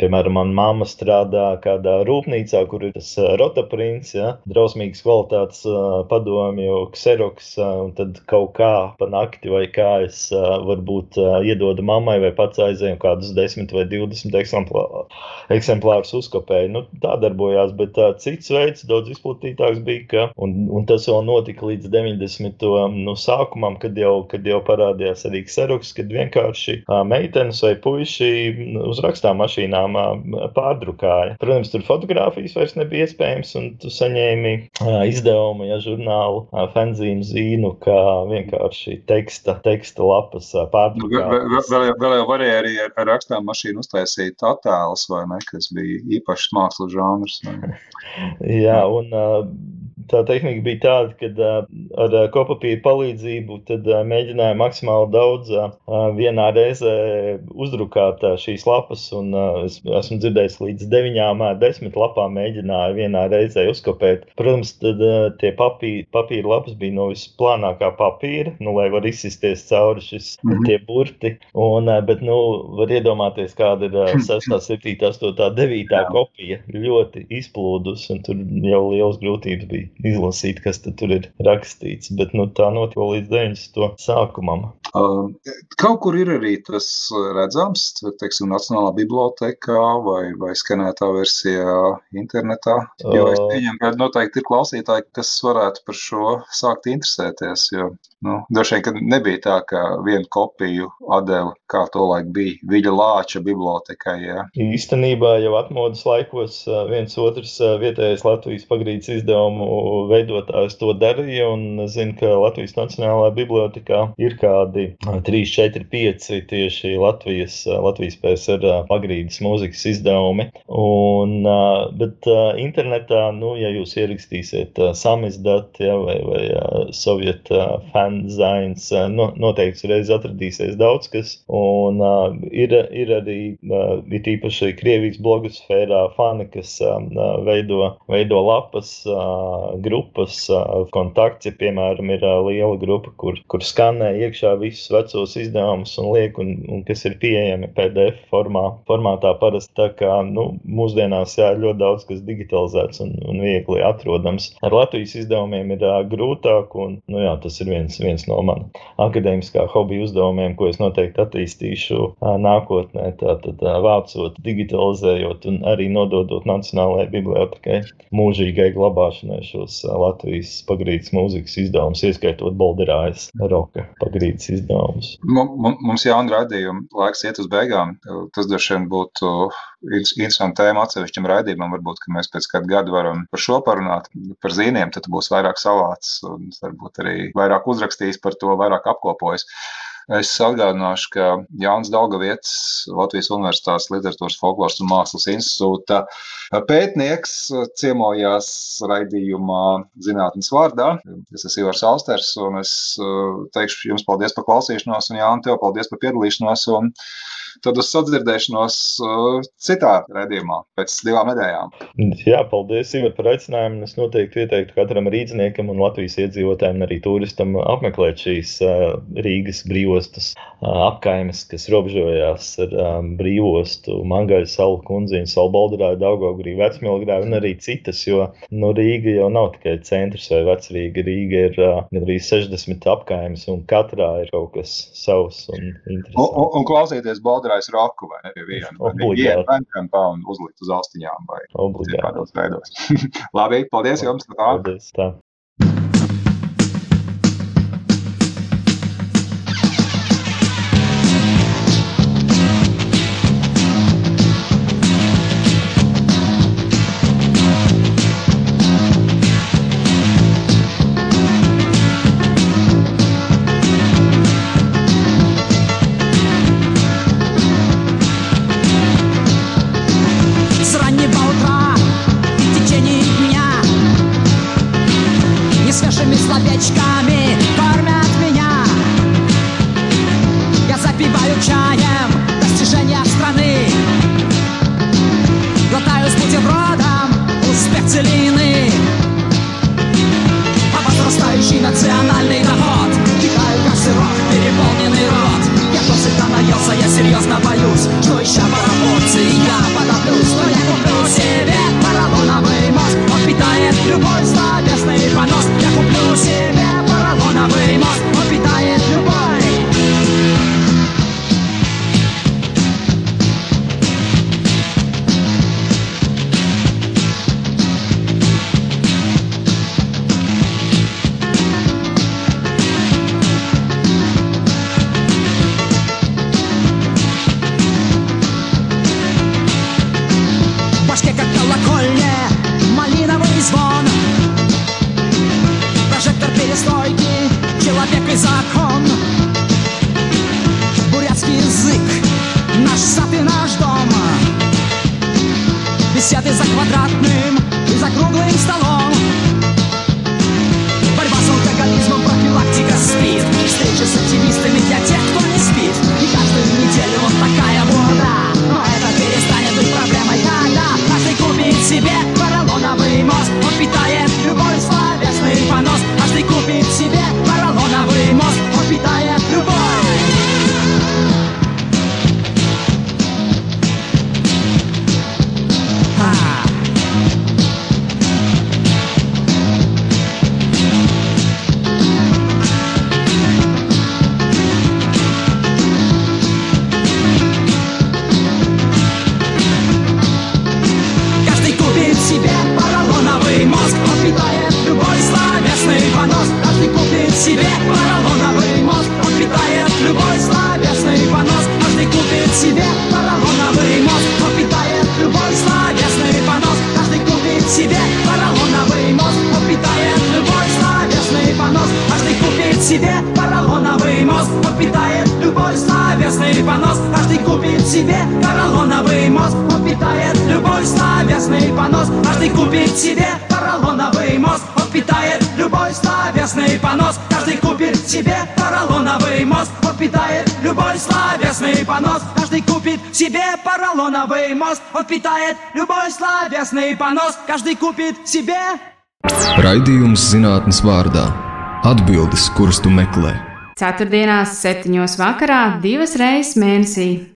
piemēram, manā mamma strādā kādā rūpnīcā, kur ir tas rotaprints. Ja? drausmīgas kvalitātes uh, padomju kseroks, uh, un tad kaut kā pa nakti vai kā es uh, varbūt uh, iedodu mammai vai pats aizēju kādus 10 vai 20 eksemplāru, eksemplārus uzkopēju. Nu, tā darbojās, bet uh, cits veids, daudz izplatītāks bija, ka, un, un tas vēl notika līdz 90. Nu, sākumam, kad jau, kad jau parādījās arī kseroks, kad vienkārši uh, meitenes vai puiši uz rakstām mašīnām uh, pārdrukāja. Protams, tur fotografijas vairs nebija iespējams, un tu saņēmi uh, izdevumu, ja žurnālu, fanzīnu zīnu, kā vienkārši teksta, teksta lapas uh, pārdrukāt. Vēl, vēl, jau varēja arī ar, ar rakstām mašīnu uztaisīt attēlus, vai ne, kas bija īpašs mākslas žanrs. Jā, un tā tehnika bija tāda, ka ar kopapīra palīdzību mēģināja maksimāli daudz vienā reizē uzdrukāt šīs lapas. Es esmu dzirdējis, līdz deviņām, desmit lapām mēģināja vienā reizē uzkopēt. Protams, tad tie papīra, papīra lapas bija no visplānākā papīra, nu, lai var izsisties cauri šis, mm -hmm. tie burti. Un, bet, nu, var iedomāties, kāda ir 6, 7, 8, 9 kopija. Ļoti izplūdus, un tur jau liels grūtības bija izlasīt, kas tur ir rakstīts. Bet nu, tā notika līdz 90. sākumam. Uh, kaut kur ir arī tas redzams, teiksim, Nacionālā bibliotekā vai, vai skanētā versijā internetā. Jo es pieņemu, ka noteikti ir klausītāji, kas varētu par šo sākt interesēties. Jo, nu, droši vien, ka nebija tā, ka vienu kopiju atdeva, kā to laik bija Viļa Lāča bibliotekai. Jā. Īstenībā jau atmodas laikos viens otrs vietējais Latvijas pagrīdes izdevumu veidotājs to darīja. Es zinu, ka Latvijas Nacionālajā bibliotekā ir kādi 3, 4, 5 tieši Latvijas, Latvijas PSR pagrīdes mūzikas izdevumi. Un, bet internetā, nu, ja jūs ierakstīsiet samizdat ja, vai, vai sovietu fanzains, noteikti uzreiz atradīsies daudz kas. Un ir, ir arī, ir īpaši Krievijas blogosfērā fani, kas veido, veido lapas grupas kontakts, ja, piemēram, ir liela grupa, kur, kur skanē iekšā visus vecos izdevumus un liek, un, un kas ir pieejami PDF formā, formātā parasti. Tā kā nu, mūsdienās jā, ļoti daudz kas digitalizēts un, un viegli atrodams. Ar Latvijas izdevumiem ir grūtāk, un nu, jā, tas ir viens, viens no maniem akadēmiskā hobija uzdevumiem, ko es noteikti attīstīšu nākotnē. Tātad vācot, digitalizējot un arī nododot Nacionālajai bibliotekai mūžīgai glabāšanai šos Latvijas pagrīdes mūzikas izdevumus, ieskaitot Balderājas roka pagrīdes izdevumus. Mums jau ir raidījumi, laiks iet uz beigām. Tas droši vien būtu interesanti tēma atsevišķam raidījumam. Varbūt, ka mēs pēc kāda gada varam par šo parunāt, par zīmēm, tad būs vairāk savāds un varbūt arī vairāk uzrakstījis par to, vairāk apkopojis. Es atgādināšu, ka Jānis Dalgavietis, Latvijas Universitātes Literatūras, Folkloras un Mākslas institūta pētnieks, ciemojās raidījumā Zinātnes vārdā. Es esmu Ivars Austers, un es teikšu jums paldies par klausīšanos, un Jāni, tev paldies par piedalīšanos. Un tad uz sadzirdēšanos uh, citā redzējumā pēc divām nedēļām. Jā, paldies Ivar, par aicinājumu. Es noteikti ieteiktu katram rīzniekam un Latvijas iedzīvotājiem, arī turistam apmeklēt šīs uh, Rīgas brīvostas uh, apkaimes, kas robežojās ar um, brīvostu Mangaļu salu, Kunziņu, Salbaldarāju, Daugaugrī, Vecmilgrāju un arī citas, jo nu, Rīga jau nav tikai centrs vai Vecrīga. Rīga ir uh, arī 60 apkaimes un katrā ir kaut kas savs un interesants. Un, un, un klausieties, Baldarā aizrājis roku vai ne pie viena. Vienu pentempā un uzlikt uz austiņām vai kādos veidos. Labi, paldies jums! Tā. Paldies, tā. понос каждый купит себе. Raidījums zinātnes vārdā - atbildes, kuras tu meklē. Ceturtdienās, septiņos vakarā, divas reizes mēnesī.